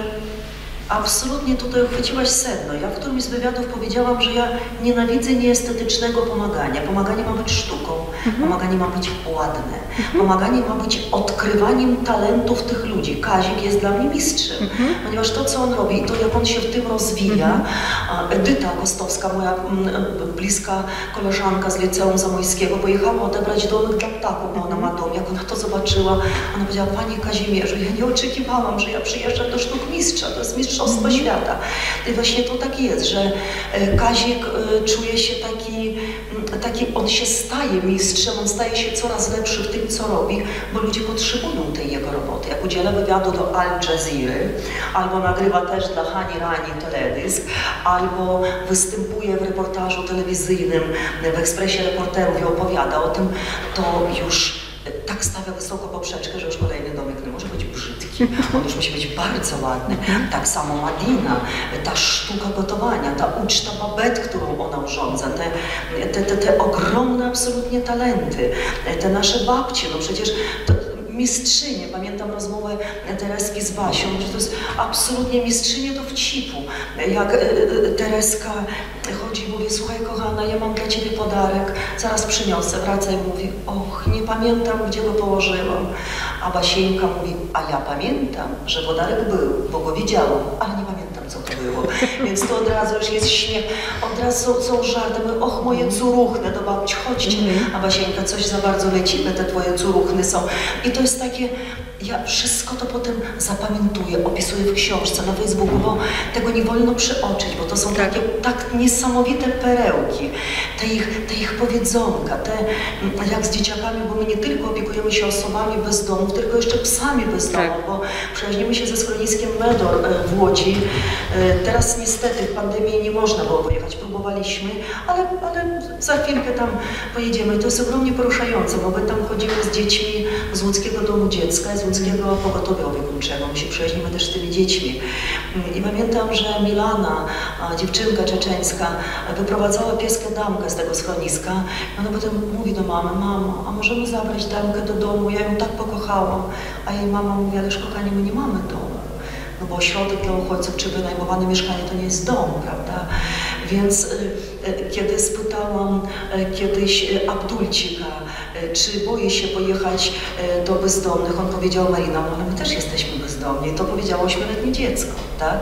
absolutnie tutaj uchwyciłaś sedno. Ja w którymś z wywiadów powiedziałam, że ja nienawidzę nieestetycznego pomagania. Pomaganie ma być sztuką, Mhm. pomaganie ma być ładne, pomaganie ma być odkrywaniem talentów tych ludzi. Kazik jest dla mnie mistrzem, Mhm. ponieważ to, co on robi, to jak on się w tym rozwija, a Edyta Gostowska, moja mm, bliska koleżanka z liceum zamojskiego, pojechała odebrać domek dla ptaków, bo ona ma dom. Jak ona to zobaczyła, ona powiedziała, Panie Kazimierzu, ja nie oczekiwałam, że ja przyjeżdżam do sztuk mistrza, to jest mistrzostwo świata. I właśnie to tak jest, że e, Kazik e, czuje się taki, mm, taki, on się staje mistrzem, on staje się coraz lepszy w tym, co robi, bo ludzie potrzebują tej jego roboty. Jak udziela wywiadu do Al Jazeera, albo nagrywa też dla Hani Rani teledysk, albo występuje w reportażu telewizyjnym w Ekspresie Reporterów i opowiada o tym, to już tak stawia wysoko poprzeczkę, że już kolejny domek nie może być brzydki. On już musi być bardzo ładny. Tak samo Madina, ta sztuka gotowania, ta uczta babet, którą ona urządza, te, te, te, te ogromne absolutnie talenty, te nasze babcie, no przecież to, mistrzynie. Pamiętam rozmowę Tereski z Basią, że to jest absolutnie mistrzynie do wcipu. Jak e, e, Tereska chodzi i mówi, słuchaj kochana, ja mam dla Ciebie podarek, zaraz przyniosę. Wraca i mówi, och, nie pamiętam, gdzie go położyłam. A Basieńka mówi, a ja pamiętam, że podarek był, bo go widziałam, ale nie pamiętam, co to było. Więc to od razu już jest śmiech, od razu są, są żarty, mówię, och, moje curuchne do babci, chodźcie. A Basieńka, coś za bardzo lecimy, te Twoje curuchny są. I to jest takie, ja wszystko to potem zapamiętuję, opisuję w książce na Facebooku, bo tego nie wolno przeoczyć, bo to są Tak. takie tak niesamowite perełki, te ich, te ich powiedzonka, te mm, jak z dzieciakami, bo my nie tylko opiekujemy się osobami bez domów, tylko jeszcze psami bez Tak. bo przyjaźnimy się ze schroniskiem Medor e, w Łodzi. E, Teraz niestety w pandemii nie można było pojechać, próbowaliśmy, ale, ale za chwilkę tam pojedziemy. I to jest ogromnie poruszające, bo my tam chodzimy z dziećmi z Łódzkiego Domu Dziecka, z Łódzkiego Pogotowia Opiekuńczego. My się przyjaźnimy też z tymi dziećmi. Mm, I pamiętam, że Milana, dziewczynka czeczeńska, wyprowadzała pieskę damkę z tego schroniska. Ona potem mówi do mamy, mamo, a możemy zabrać damkę do domu? Ja ją tak pokochałam. A jej mama mówi, ależ kochanie, my nie mamy domu. No bo ośrodek dla uchodźców czy wynajmowane mieszkanie to nie jest dom, prawda? Więc y, y, kiedy spytałam y, kiedyś Abdulcika, czy boi się pojechać do bezdomnych, on powiedział Marina, no ale my też jesteśmy bezdomni. To powiedziało ośmioletnie dziecko, tak?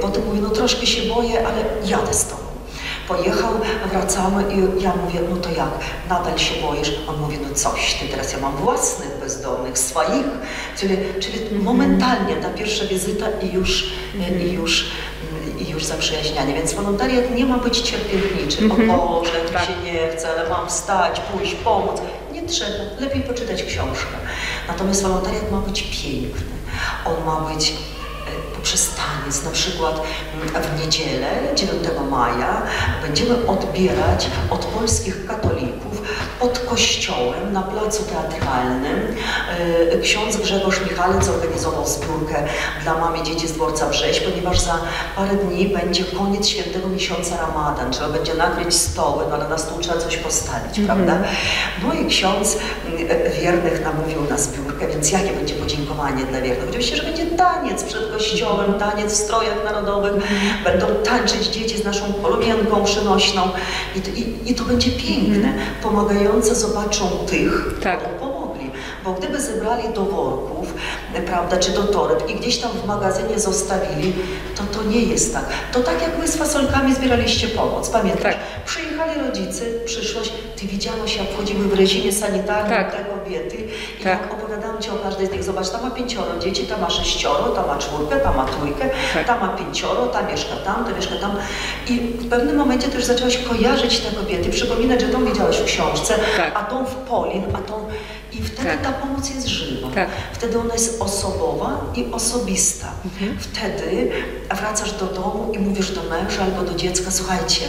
Potem mówi, no troszkę się boję, ale jadę z tobą. Pojechał, wracamy i ja mówię, no to jak, nadal się boisz? On mówi, no coś, ty teraz ja mam własnych bezdomnych, swoich, czyli, czyli momentalnie ta pierwsza wizyta i już, i już, i już zaprzyjaźnianie. Więc wolontariat nie ma być cierpiętniczy. Mhm. O Boże, mi Tak. się nie chce, ale mam wstać, pójść, pomóc. Nie trzeba, lepiej poczytać książkę. Natomiast wolontariat ma być piękny. On ma być e, poprzez taniec, na przykład mm, w niedzielę 9 maja będziemy odbierać od polskich katolików pod kościołem na placu teatralnym. E, Ksiądz Grzegorz Michalec zorganizował zbiórkę dla mamy dzieci z dworca Brześć, ponieważ za parę dni będzie koniec świętego miesiąca Ramadan. Trzeba będzie nakryć stoły, no ale na stół trzeba coś postawić, prawda? No i ksiądz mm, wiernych namówił na zbiórkę, więc jakie będzie podziękowanie dla wiernych? Oczywiście, że będzie taniec przed kościołem, taniec w strojach narodowych, będą tańczyć dzieci z naszą polomienką przynośną i, to- i, i to będzie piękne, pomagające zobaczą tych, Tak. pomogli. Bo gdyby zebrali do worków, prawda, czy do toreb i gdzieś tam w magazynie zostawili, to to nie jest tak. To tak jak wy z fasolkami zbieraliście pomoc, pamiętasz? Tak. Przyjechali rodzice, przyszłość, ty widziałaś jak wchodzimy w reżimie sanitarnym Tak. te kobiety i Tak. jak opowiadałam Ci o każdej z nich, zobacz, ta ma pięcioro dzieci, ta ma sześcioro, ta ma czwórkę, ta ma trójkę, Tak. ta ma pięcioro, ta mieszka tam, ta mieszka tam i w pewnym momencie też zaczęłaś kojarzyć te kobiety, przypominać, że tą widziałaś w książce, Tak. a tą w Polin, a tą i wtedy Tak. ta pomoc jest żywa. Tak. Wtedy ona jest osobowa i osobista. Mhm. Wtedy wracasz do domu i mówisz do męża albo do dziecka, słuchajcie,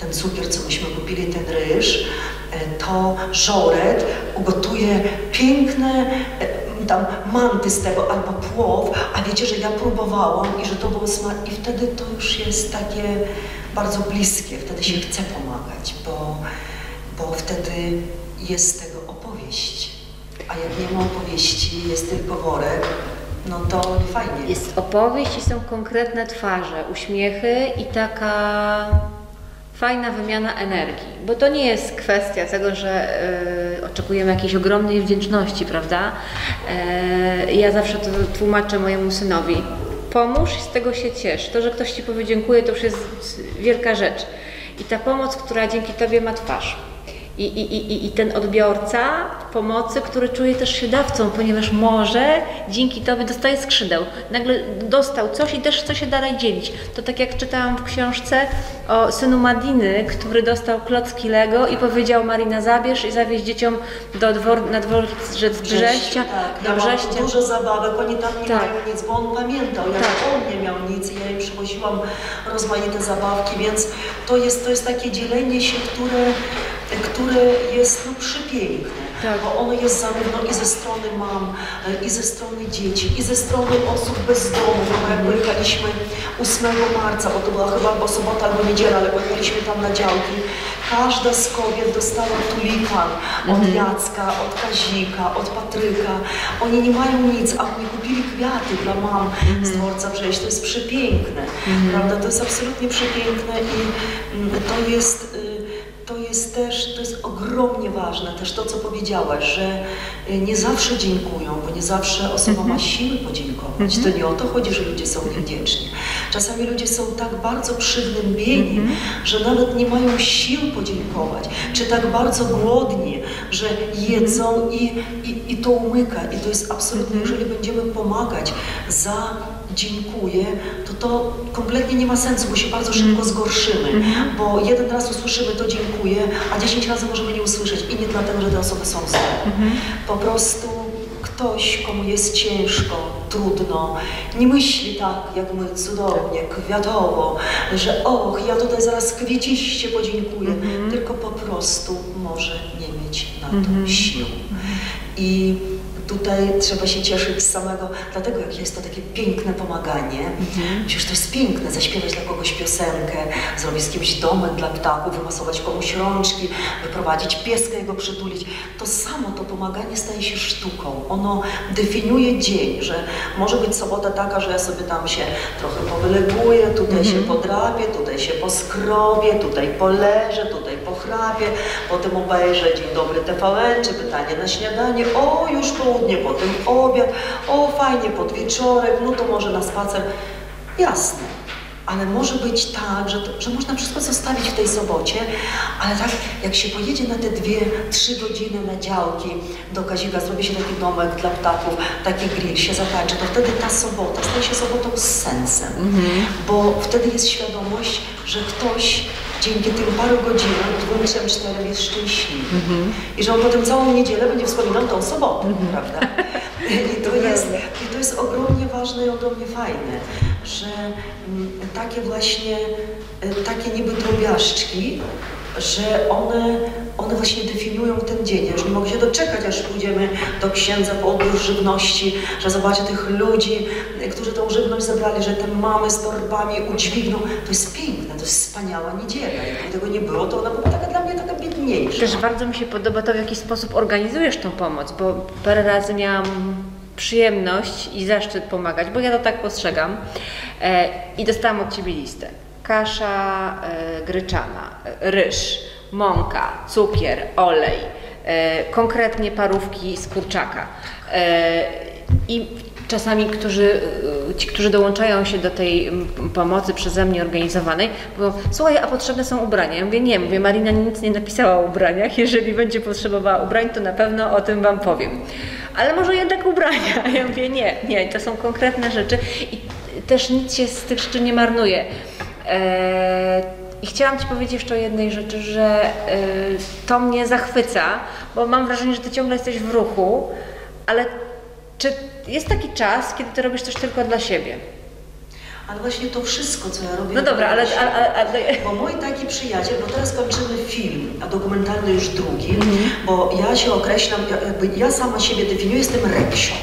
ten cukier, co myśmy kupili, ten ryż, e, to żoret ugotuje piękne e, tam manty z tego albo płow, a wiecie, że ja próbowałam i że to było smak i wtedy to już jest takie bardzo bliskie, wtedy się chce pomagać, bo, bo wtedy jest tego opowieść. A jak nie ma opowieści, jest tylko worek, no to nie fajnie. Jest opowieść i są konkretne twarze, uśmiechy i taka fajna wymiana energii. Bo to nie jest kwestia tego, że y, oczekujemy jakiejś ogromnej wdzięczności, prawda? E, ja zawsze to tłumaczę mojemu synowi. Pomóż z tego się ciesz. To, że ktoś Ci powie dziękuję, to już jest wielka rzecz. I ta pomoc, która dzięki Tobie ma twarz. I, i, i, I ten odbiorca pomocy, który czuje też się dawcą, ponieważ może dzięki Tobie dostaje skrzydeł. Nagle dostał coś i też chce się dalej dzielić. To tak jak czytałam w książce o synu Madiny, który dostał klocki Lego i powiedział Marina zabierz i zawieź dzieciom do dwor, na dworzec Brześcia, tak, do ja Brześcia. dużo zabawek, oni tam nie Tak. mają nic, bo on pamiętał, jak Tak. on nie miał nic i ja im przywoziłam rozmaite zabawki, więc to jest, to jest takie dzielenie się, które, które jest no, przepiękne. Tak. Bo ono jest zarówno i ze strony mam, e, i ze strony dzieci, i ze strony osób bezdomnych. No, jak pojechaliśmy 8 marca, bo to była chyba albo sobota, albo niedziela, ale pojechaliśmy tam na działki. Każda z kobiet dostała tulipan od Jacka, od Kazika, od Patryka. Oni nie mają nic, a oni kupili kwiaty dla mam z dworca przejść. To jest przepiękne, prawda? To jest absolutnie przepiękne i mm, to jest... to jest też, to jest ogromnie ważne, też to, co powiedziałaś, że y, nie zawsze dziękują, bo nie zawsze osoba ma siły podziękować. To nie o to chodzi, że ludzie są niewdzięczni. Czasami ludzie są tak bardzo przygnębieni, że nawet nie mają sił podziękować, czy tak bardzo głodni, że jedzą i, i, i to umyka. I to jest absolutnie, jeżeli będziemy pomagać za dziękuję, to to kompletnie nie ma sensu, bo się bardzo szybko zgorszymy, bo jeden raz usłyszymy to dziękuję, a dziesięć razy możemy nie usłyszeć. I nie dlatego, że te osoby są złe. Po prostu ktoś, komu jest ciężko, trudno, nie myśli tak jak my cudownie, kwiatowo, że och, ja tutaj zaraz kwieciście podziękuję, tylko po prostu może nie mieć na to sił. I tutaj trzeba się cieszyć z samego, dlatego jak jest to takie piękne pomaganie, przecież to jest piękne, zaśpiewać dla kogoś piosenkę, zrobić z kimś domek dla ptaków, wymasować komuś rączki, wyprowadzić pieska, jego przytulić. To samo to pomaganie staje się sztuką. Ono definiuje dzień, że może być sobota taka, że ja sobie tam się trochę powyleguję, tutaj się podrapię, tutaj się poskrobię, tutaj poleżę, tutaj pochrapię, potem obejrzę Dzień Dobry TVN, czy pytanie na śniadanie, o już południe, potem obiad, o fajnie podwieczorek, no to może na spacer. Jasne. Ale może być tak, że, to, że można wszystko zostawić w tej sobocie, ale tak jak się pojedzie na te dwie, trzy godziny na działki do Kazika, zrobi się taki domek dla ptaków, taki grill, się zatańczy, to wtedy ta sobota staje się sobotą z sensem, bo wtedy jest świadomość, że ktoś dzięki tym paru godzinom, dwóm, trzem, czterem jest szczęśliwy. I że on potem całą niedzielę będzie wspominał tą sobotę, prawda? I to, jest, I to jest ogromnie ważne i ogromnie fajne, że mm, takie właśnie, y, takie niby drobiażdżki, że one, one właśnie definiują ten dzień. Ja już nie mogę się doczekać, aż pójdziemy do księdza po odbiór żywności, że zobaczę tych ludzi, którzy tą żywność zebrali, że te mamy z torbami udźwigną. To jest piękne, to jest wspaniała niedziela. Jakby tego nie było, to ona była taka dla mnie taka biedniejsza. Też bardzo mi się podoba to, w jaki sposób organizujesz tą pomoc, bo parę razy miałam przyjemność i zaszczyt pomagać, bo ja to tak postrzegam. E, I dostałam od Ciebie listę. Kasza e, gryczana, ryż, mąka, cukier, olej, e, konkretnie parówki z kurczaka. E, I czasami którzy, ci, którzy dołączają się do tej pomocy przeze mnie organizowanej, mówią, słuchaj, a potrzebne są ubrania. Ja mówię, nie, mówię, Marina nic nie napisała o ubraniach, jeżeli będzie potrzebowała ubrań, to na pewno o tym Wam powiem. Ale może jednak ubrania? Ja mówię, nie, nie, to są konkretne rzeczy i też nic się z tych rzeczy nie marnuje. Eee, I chciałam Ci powiedzieć jeszcze o jednej rzeczy, że e, to mnie zachwyca, bo mam wrażenie, że Ty ciągle jesteś w ruchu, ale czy jest taki czas, kiedy Ty robisz coś tylko dla siebie? Ale właśnie to wszystko, co ja robię... No dobra, ale... ale, ale, ale Bo mój taki przyjaciel, bo teraz kończymy film, a dokumentalny już drugi, bo ja się określam, ja- jakby ja sama siebie definiuję, jestem reksio.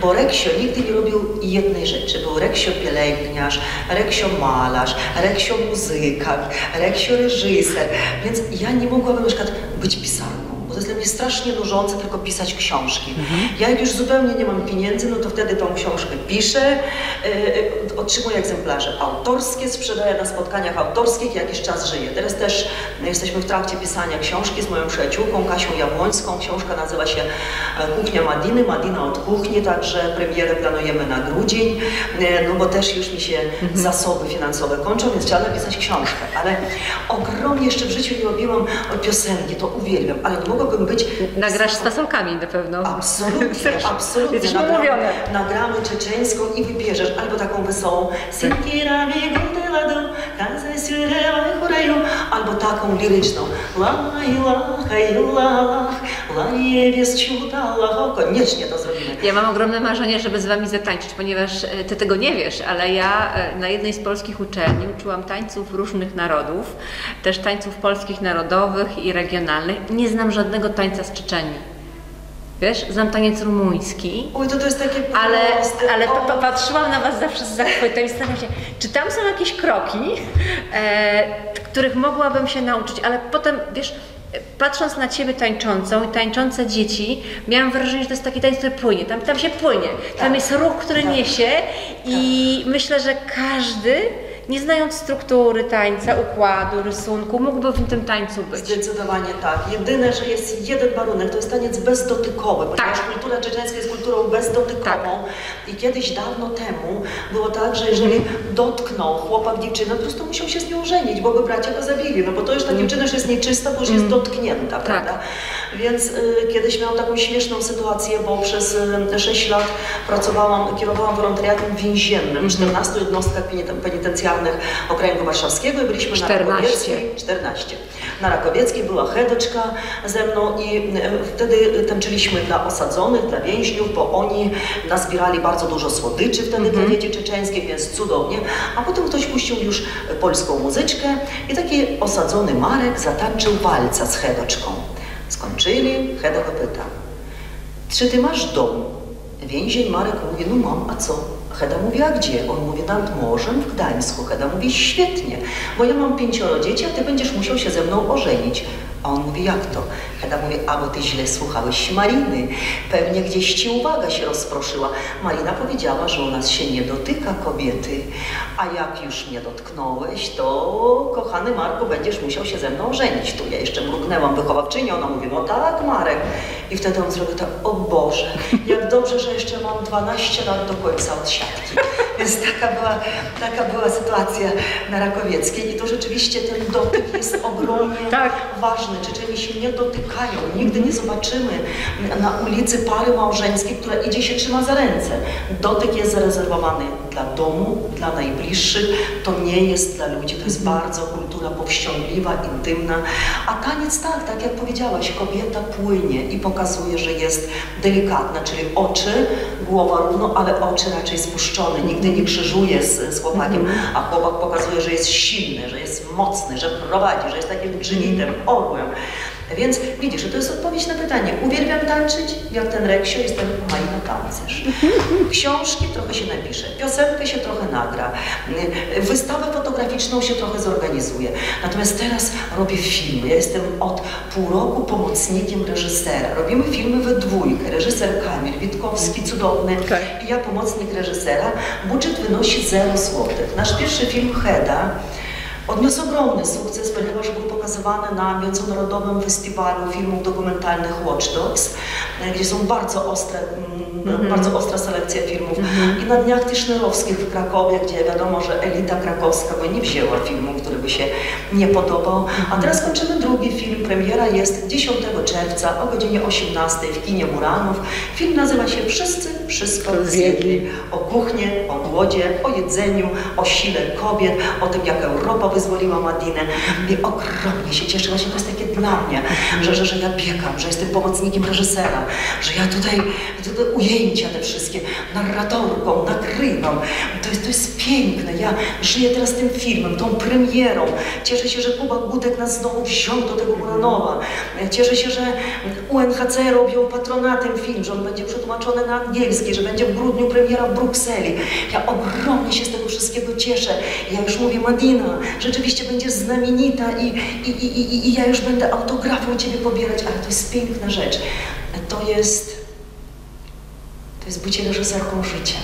Bo reksio nigdy nie robił jednej rzeczy. Był reksio pielęgniarz, reksio malarz, reksio muzyka, reksio reżyser. Więc ja nie mogłabym na przykład być pisarką. To jest dla mnie strasznie nużące tylko pisać książki. Ja jak już zupełnie nie mam pieniędzy, no to wtedy tą książkę piszę, yy, otrzymuję egzemplarze autorskie, sprzedaję na spotkaniach autorskich, jakiś czas żyję. Teraz też jesteśmy w trakcie pisania książki z moją przyjaciółką Kasią Jabłońską. Książka nazywa się e, Kuchnia Madiny, Madina od kuchni, także premierę planujemy na grudzień, no bo też już mi się zasoby finansowe kończą, więc trzeba napisać książkę. Ale ogromnie jeszcze w życiu nie robiłam piosenki, to uwielbiam, ale nie mogłabym być nagrasz z fasolkami na pewno. Absolutnie, absolutnie. Jesteśmy umówione. nagramy czeczeńską i wybierzesz albo taką wesołą albo taką liryczną La illallah, la niebies ciutallah. Koniecznie to zrobimy. Ja mam ogromne marzenie, żeby z Wami zatańczyć, ponieważ e, Ty tego nie wiesz, ale ja e, na jednej z polskich uczelni uczyłam tańców różnych narodów, też tańców polskich narodowych i regionalnych. Nie znam żadnego tańca z Czeczenii. Wiesz, znam taniec rumuński, Oj, to to jest takie ale, proste. ale O, pa- pa- patrzyłam na Was zawsze z zachwytem i zastanawiam się, czy tam są jakieś kroki, e, których mogłabym się nauczyć, ale potem, wiesz, patrząc na Ciebie tańczącą i tańczące dzieci, miałam wrażenie, że to jest taki tańc, który płynie, tam, tam się płynie, tam Tak. jest ruch, który Tak. niesie i myślę, że każdy, nie znając struktury tańca, układu, rysunku, mógłby w tym tańcu być. Zdecydowanie tak. Jedyne, że jest jeden warunek, to jest taniec bezdotykowy, ponieważ Tak. kultura czeczeńska jest kulturą bezdotykową. Tak. I kiedyś dawno temu było tak, że jeżeli dotknął chłopak dziewczynę, po prostu musiał się z nią żenić, bo by bracia go zabili, no bo to już ta dziewczyna już jest nieczysta, bo już jest dotknięta, prawda? Więc y, kiedyś miałam taką śmieszną sytuację, bo przez y, 6 lat pracowałam, kierowałam wolontariatem więziennym w 14 jednostkach peniten- penitencjarnych okręgu warszawskiego i byliśmy 14. na Rakowieckiej. 14. Na Rakowieckiej była Hedeczka ze mną i e, wtedy tańczyliśmy dla osadzonych, dla więźniów, bo oni nazbierali bardzo dużo słodyczy wtedy dla dzieci czeczeńskich, więc cudownie. A potem ktoś puścił już polską muzyczkę i taki osadzony Marek zatańczył walca z Hedeczką. Skończyli, Heda go pyta, czy ty masz dom? Więzień Marek mówi, no mam, a co? Heda mówi, a gdzie? On mówi, nad morzem w Gdańsku. Heda mówi, świetnie, bo ja mam pięcioro dzieci, a ty będziesz musiał się ze mną ożenić. A on mówi, jak to? Heda mówi, a bo ty źle słuchałeś Mariny. Pewnie gdzieś ci uwaga się rozproszyła. Marina powiedziała, że u nas się nie dotyka kobiety. A jak już mnie dotknąłeś, to kochany Marku, będziesz musiał się ze mną żenić. Tu ja jeszcze mrugnęłam wychowawczyni, ona mówi, no tak Marek. I wtedy on zrobił tak, o Boże, jak dobrze, że jeszcze mam 12 lat do końca od siatki. Więc taka była, taka była sytuacja na Rakowieckiej i to rzeczywiście ten dotyk jest ogromnie Tak. ważny. Czeczeni się nie dotykają. Nigdy nie zobaczymy na ulicy pary małżeńskiej, która idzie się trzyma za ręce. Dotyk jest zarezerwowany dla domu, dla najbliższych. To nie jest dla ludzi. To jest bardzo kultura powściągliwa, intymna. A taniec tak, tak jak powiedziałaś, kobieta płynie i pokazuje, że jest delikatna, czyli oczy, głowa równo, ale oczy raczej spuszczone. Nigdy nie krzyżuje z, z chłopakiem, a chłopak pokazuje, że jest silny, że jest mocny, że prowadzi, że jest takim dżynitem, orłem. Więc widzisz, to jest odpowiedź na pytanie. Uwielbiam tańczyć, jak ten Reksio, jestem Malina Tancerz. Książki trochę się napisze, piosenkę się trochę nagra, wystawę fotograficzną się trochę zorganizuje. Natomiast teraz robię filmy. Ja jestem od pół roku pomocnikiem reżysera. Robimy filmy we dwójkę. Reżyser Kamil Witkowski, cudowny, Tak. i ja pomocnik reżysera. Budżet wynosi 0 złotych. Nasz pierwszy film Heda Odniósł ogromny sukces, ponieważ był pokazywany na Międzynarodowym Festiwalu Filmów Dokumentalnych Watch Dogs, e, gdzie są bardzo ostre, mm, bardzo ostra selekcja filmów. I na Dniach Tischnerowskich w Krakowie, gdzie wiadomo, że elita krakowska by nie wzięła filmu, który by się nie podobał. A teraz kończymy drugi film. Premiera jest 10 czerwca o godzinie 18 w kinie Muranów. Film nazywa się Wszyscy Wszystko Zjedli. O kuchnie, o głodzie, o jedzeniu, o sile kobiet, o tym, jak Europa wyzwoliła Madinę. I ogromnie się cieszę. Właśnie to jest takie dla mnie, że, że, że ja biegam, że jestem pomocnikiem reżysera, że ja tutaj, tutaj ujęcia te wszystkie, narratorką, nagrywam. To jest, to jest piękne. Ja żyję teraz tym filmem, tą premierą. Cieszę się, że Kuba Gutek nas znowu wziął do tego Muranowa. Cieszę się, że UNHCR objął patronatem film, że on będzie przetłumaczony na angielski, że będzie w grudniu premiera w Brukseli. Ja ogromnie się z tego wszystkiego cieszę. Ja już mówię, Madina, rzeczywiście będziesz znamienita i, i, i, i ja już będę autografy u Ciebie pobierać, ale to jest piękna rzecz. To jest, to jest bycie reżyserką życia.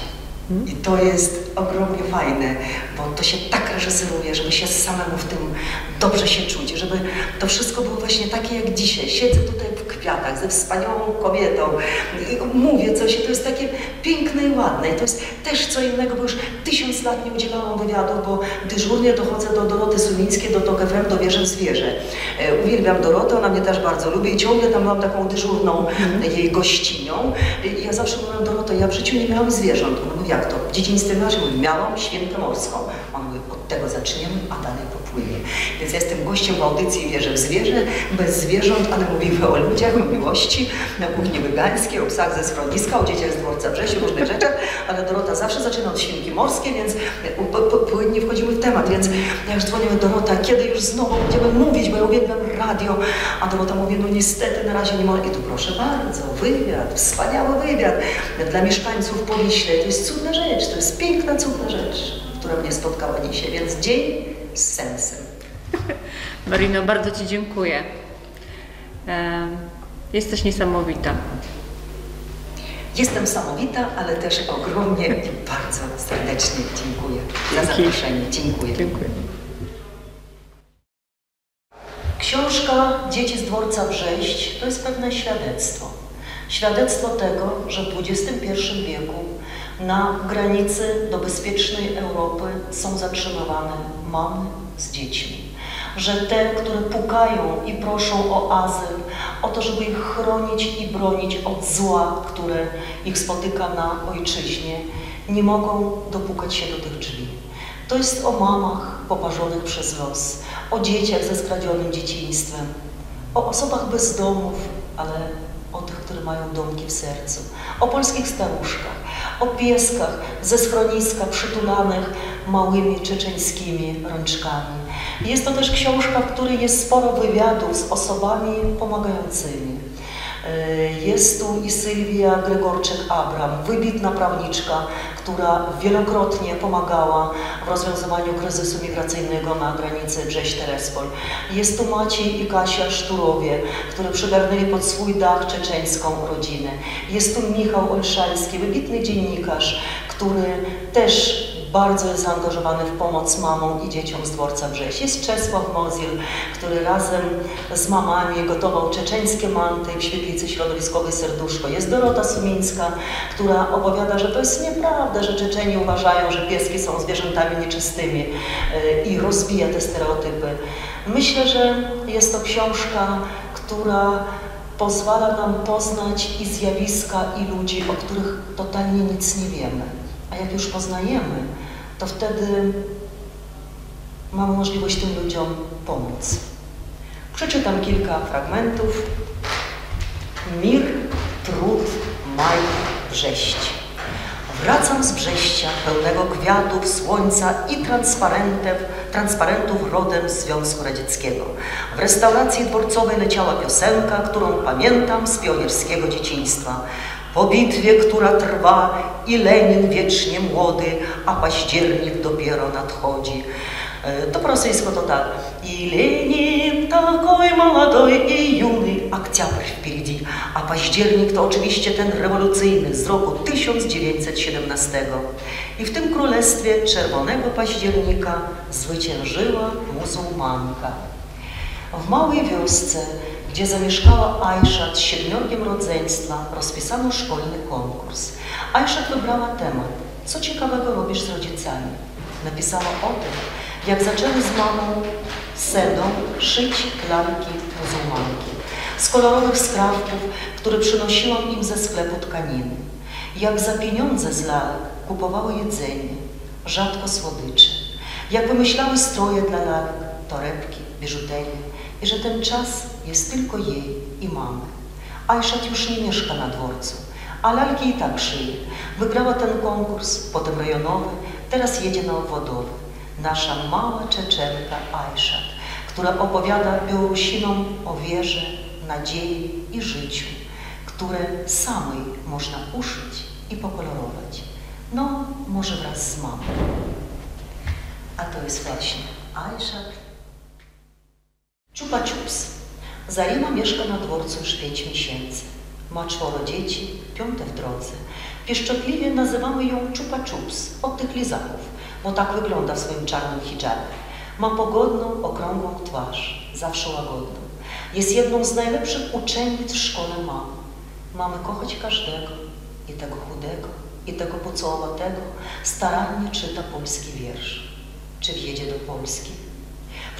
I to jest ogromnie fajne, bo to się tak reżyseruje, żeby się samemu w tym dobrze się czuć, żeby to wszystko było właśnie takie jak dzisiaj. Siedzę tutaj w kwiatach ze wspaniałą kobietą i mówię coś i to jest takie piękne i ładne. I to jest też co innego, bo już tysiąc lat nie udzielałam wywiadu, bo dyżurnie dochodzę do Doroty Sumińskiej, do TOK FM, do Wierzę w Zwierzę. E, uwielbiam Dorotę, ona mnie też bardzo lubi i ciągle tam mam taką dyżurną jej gościnią. I ja zawsze mówię, Doroto, ja w życiu nie miałam zwierząt. Ona mówi, jak to? W dzieciństwie masz? Mówi, miałam świnkę morską. On mówi, od tego zaczniemy, a dalej popłynie. Więc ja jestem gościem w audycji Wierzę w Zwierzę, bez zwierząt, ale mówimy o ludziach, miłości, na kuchni wegańskiej, o psach ze schroniska, o dzieciach z dworca Brzesiu, różnych rzeczach, ale Dorota zawsze zaczyna od świnki morskiej, więc płynnie wchodzimy w temat, więc ja już dzwonię do Dorota, kiedy już znowu będziemy mówić, bo ja uwielbiam radio, a Dorota mówi, no niestety na razie nie mogę. I tu proszę bardzo, wywiad, wspaniały wywiad dla mieszkańców Poliśle, to jest cudna rzecz, to jest piękna, cudna rzecz, która mnie spotkała dzisiaj, więc dzień z sensem. Marino, bardzo Ci dziękuję. Em, Jesteś niesamowita. Jestem samowita, ale też ogromnie i bardzo serdecznie dziękuję za zaproszenie. Dziękuję. Dziękuję. Książka Dzieci z dworca Brześć to jest pewne świadectwo. Świadectwo tego, że w XXI wieku na granicy do bezpiecznej Europy są zatrzymywane mamy z dziećmi. Że te, które pukają i proszą o azyl, o to, żeby ich chronić i bronić od zła, które ich spotyka na ojczyźnie, nie mogą dopukać się do tych drzwi. To jest o mamach poparzonych przez los, o dzieciach ze skradzionym dzieciństwem, o osobach bez domów, ale o tych, które mają domki w sercu, o polskich staruszkach, o pieskach ze schroniska przytulanych małymi czeczeńskimi rączkami. Jest to też książka, w której jest sporo wywiadów z osobami pomagającymi. Jest tu i Sylwia Gregorczyk-Abram, wybitna prawniczka, która wielokrotnie pomagała w rozwiązywaniu kryzysu migracyjnego na granicy Brześć-Terespol. Jest tu Maciej i Kasia Szturowie, które przygarnęli pod swój dach czeczeńską rodzinę. Jest tu Michał Olszański, wybitny dziennikarz, który też bardzo jest zaangażowany w pomoc mamom i dzieciom z dworca Brześć. Jest Czesław Mozil, który razem z mamami gotował czeczeńskie manty w świetlicy środowiskowej Serduszko. Jest Dorota Sumińska, która opowiada, że to jest nieprawda, że Czeczeni uważają, że pieski są zwierzętami nieczystymi yy, i rozbija te stereotypy. Myślę, że jest to książka, która pozwala nam poznać i zjawiska, i ludzi, o których totalnie nic nie wiemy. A jak już poznajemy, to wtedy mamy możliwość tym ludziom pomóc. Przeczytam kilka fragmentów. Mir, trud, maj, Brześć. Wracam z Brześcia, pełnego kwiatów, słońca i transparentów, transparentów rodem z Związku Radzieckiego. W restauracji dworcowej leciała piosenka, którą pamiętam z pionierskiego dzieciństwa. Po bitwie, która trwa i Lenin wiecznie młody, a październik dopiero nadchodzi. To po rosyjsku to tak. I Lenin такой молодой и юный, Октябрь wпереди, a październik to oczywiście ten rewolucyjny z roku 1917. I w tym królestwie czerwonego października zwyciężyła muzułmanka. W małej wiosce, gdzie zamieszkała Aisha z siedmiorgiem rodzeństwa, rozpisano szkolny konkurs. Aisha wybrała temat, co ciekawego robisz z rodzicami. Napisała o tym, jak zaczęły z mamą Sedą szyć lalki muzułmanki. Z kolorowych skrawków, które przynosiłam im ze sklepu tkaniny. Jak za pieniądze z lalek kupowały jedzenie, rzadko słodycze. Jak wymyślały stroje dla lalek, torebki, biżuterię i że ten czas jest tylko jej i mamy. Ajszat już nie mieszka na dworcu, a lalki i tak szyje. Wygrała ten konkurs, potem rejonowy, teraz jedzie na obwodowy. Nasza mała Czeczenka Ajszat, która opowiada Białorusinom o wierze, nadziei i życiu, które samej można uszyć i pokolorować. No, może wraz z mamą. A to jest właśnie Ajszat Czupa Czups. Zarima mieszka na dworcu już pięć miesięcy. Ma czworo dzieci, piąte w drodze. Pieszczotliwie nazywamy ją Czupa Czups, od tych lizaków, bo tak wygląda w swoim czarnym hijabie. Ma pogodną, okrągłą twarz, zawsze łagodną. Jest jedną z najlepszych uczennic w szkole mam. Mamy kochać każdego, i tego chudego, i tego pucołowatego. Starannie czyta polski wiersz. Czy wjedzie do Polski?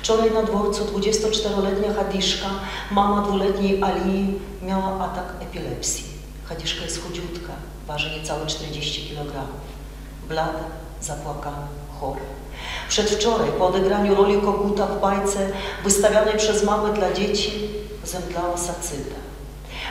Wczoraj na dworcu 24-letnia Hadiszka, mama dwuletniej Ali, miała atak epilepsji. Hadiszka jest chudziutka, waży niecałe 40 kg. Blada, zapłakana, chora. Przedwczoraj, po odegraniu roli koguta w bajce wystawianej przez mamę dla dzieci, zemdlała sacyta.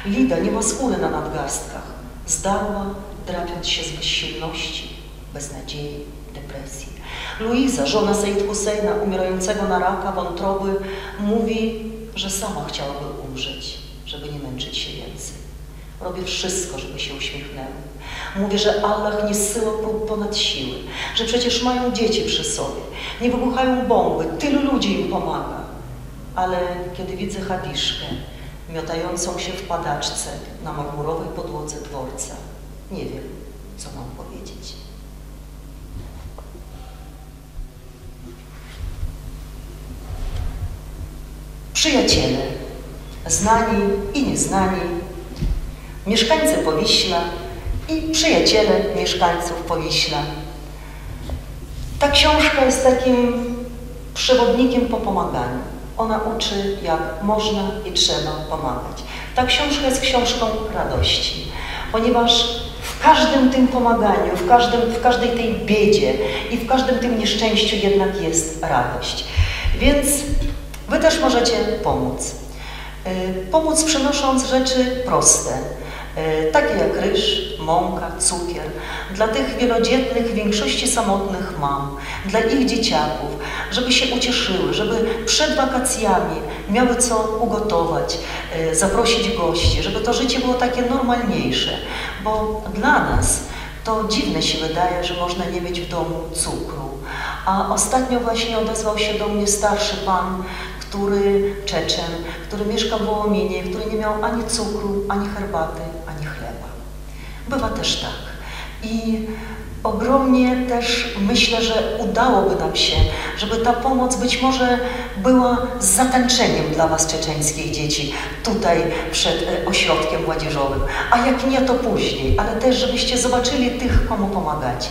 Lida nie ma skóry na nadgarstkach. Zdarła, drapiąc się z bezsilności, beznadziei, depresji. Luiza, żona Said Husseina, umierającego na raka wątroby, mówi, że sama chciałaby umrzeć, żeby nie męczyć się więcej. Robię wszystko, żeby się uśmiechnęły. Mówię, że Allah nie zsyła prób ponad siły, że przecież mają dzieci przy sobie, nie wybuchają bomby, tylu ludzi im pomaga. Ale kiedy widzę Hadiszkę, miotającą się w padaczce na marmurowej podłodze dworca, nie wiem, co mam powiedzieć. Przyjaciele, znani i nieznani, mieszkańcy Powiśla i przyjaciele mieszkańców Powiśla. Ta książka jest takim przewodnikiem po pomaganiu. Ona uczy, jak można i trzeba pomagać. Ta książka jest książką radości, ponieważ w każdym tym pomaganiu, w, każdym, w każdej tej biedzie i w każdym tym nieszczęściu jednak jest radość. Więc Wy też możecie pomóc. Pomóc przynosząc rzeczy proste, takie jak ryż, mąka, cukier, dla tych wielodzietnych, w większości samotnych mam, dla ich dzieciaków, żeby się ucieszyły, żeby przed wakacjami miały co ugotować, zaprosić gości, żeby to życie było takie normalniejsze, bo dla nas to dziwne się wydaje, że można nie mieć w domu cukru. A ostatnio właśnie odezwał się do mnie starszy pan, który Czeczen, który mieszka w Wołominie, który nie miał ani cukru, ani herbaty, ani chleba. Bywa też tak. I ogromnie też myślę, że udałoby nam się, żeby ta pomoc być może była z zatańczeniem dla Was czeczeńskich dzieci tutaj przed ośrodkiem młodzieżowym, a jak nie, to później, ale też żebyście zobaczyli tych, komu pomagacie.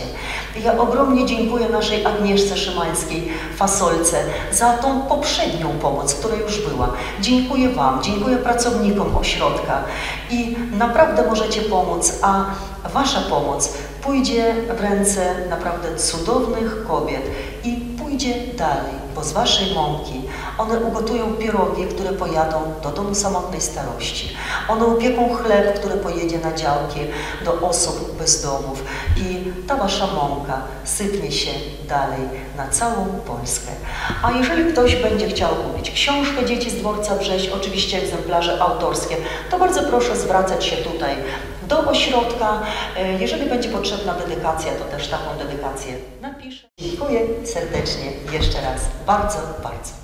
Ja ogromnie dziękuję naszej Agnieszce Szymańskiej, Fasolce, za tą poprzednią pomoc, która już była. Dziękuję Wam, dziękuję pracownikom ośrodka i naprawdę możecie pomóc, a Wasza pomoc pójdzie w ręce naprawdę cudownych kobiet i pójdzie dalej, bo z Waszej mąki one ugotują pierogi, które pojadą do domu samotnej starości. One upieką chleb, który pojedzie na działki do osób bez domów i ta Wasza mąka sypnie się dalej na całą Polskę. A jeżeli ktoś będzie chciał kupić książkę Dzieci z dworca Brześć, oczywiście egzemplarze autorskie, to bardzo proszę zwracać się tutaj do ośrodka. Jeżeli będzie potrzebna dedykacja, to też taką dedykację napiszę. Dziękuję serdecznie jeszcze raz. Bardzo, bardzo.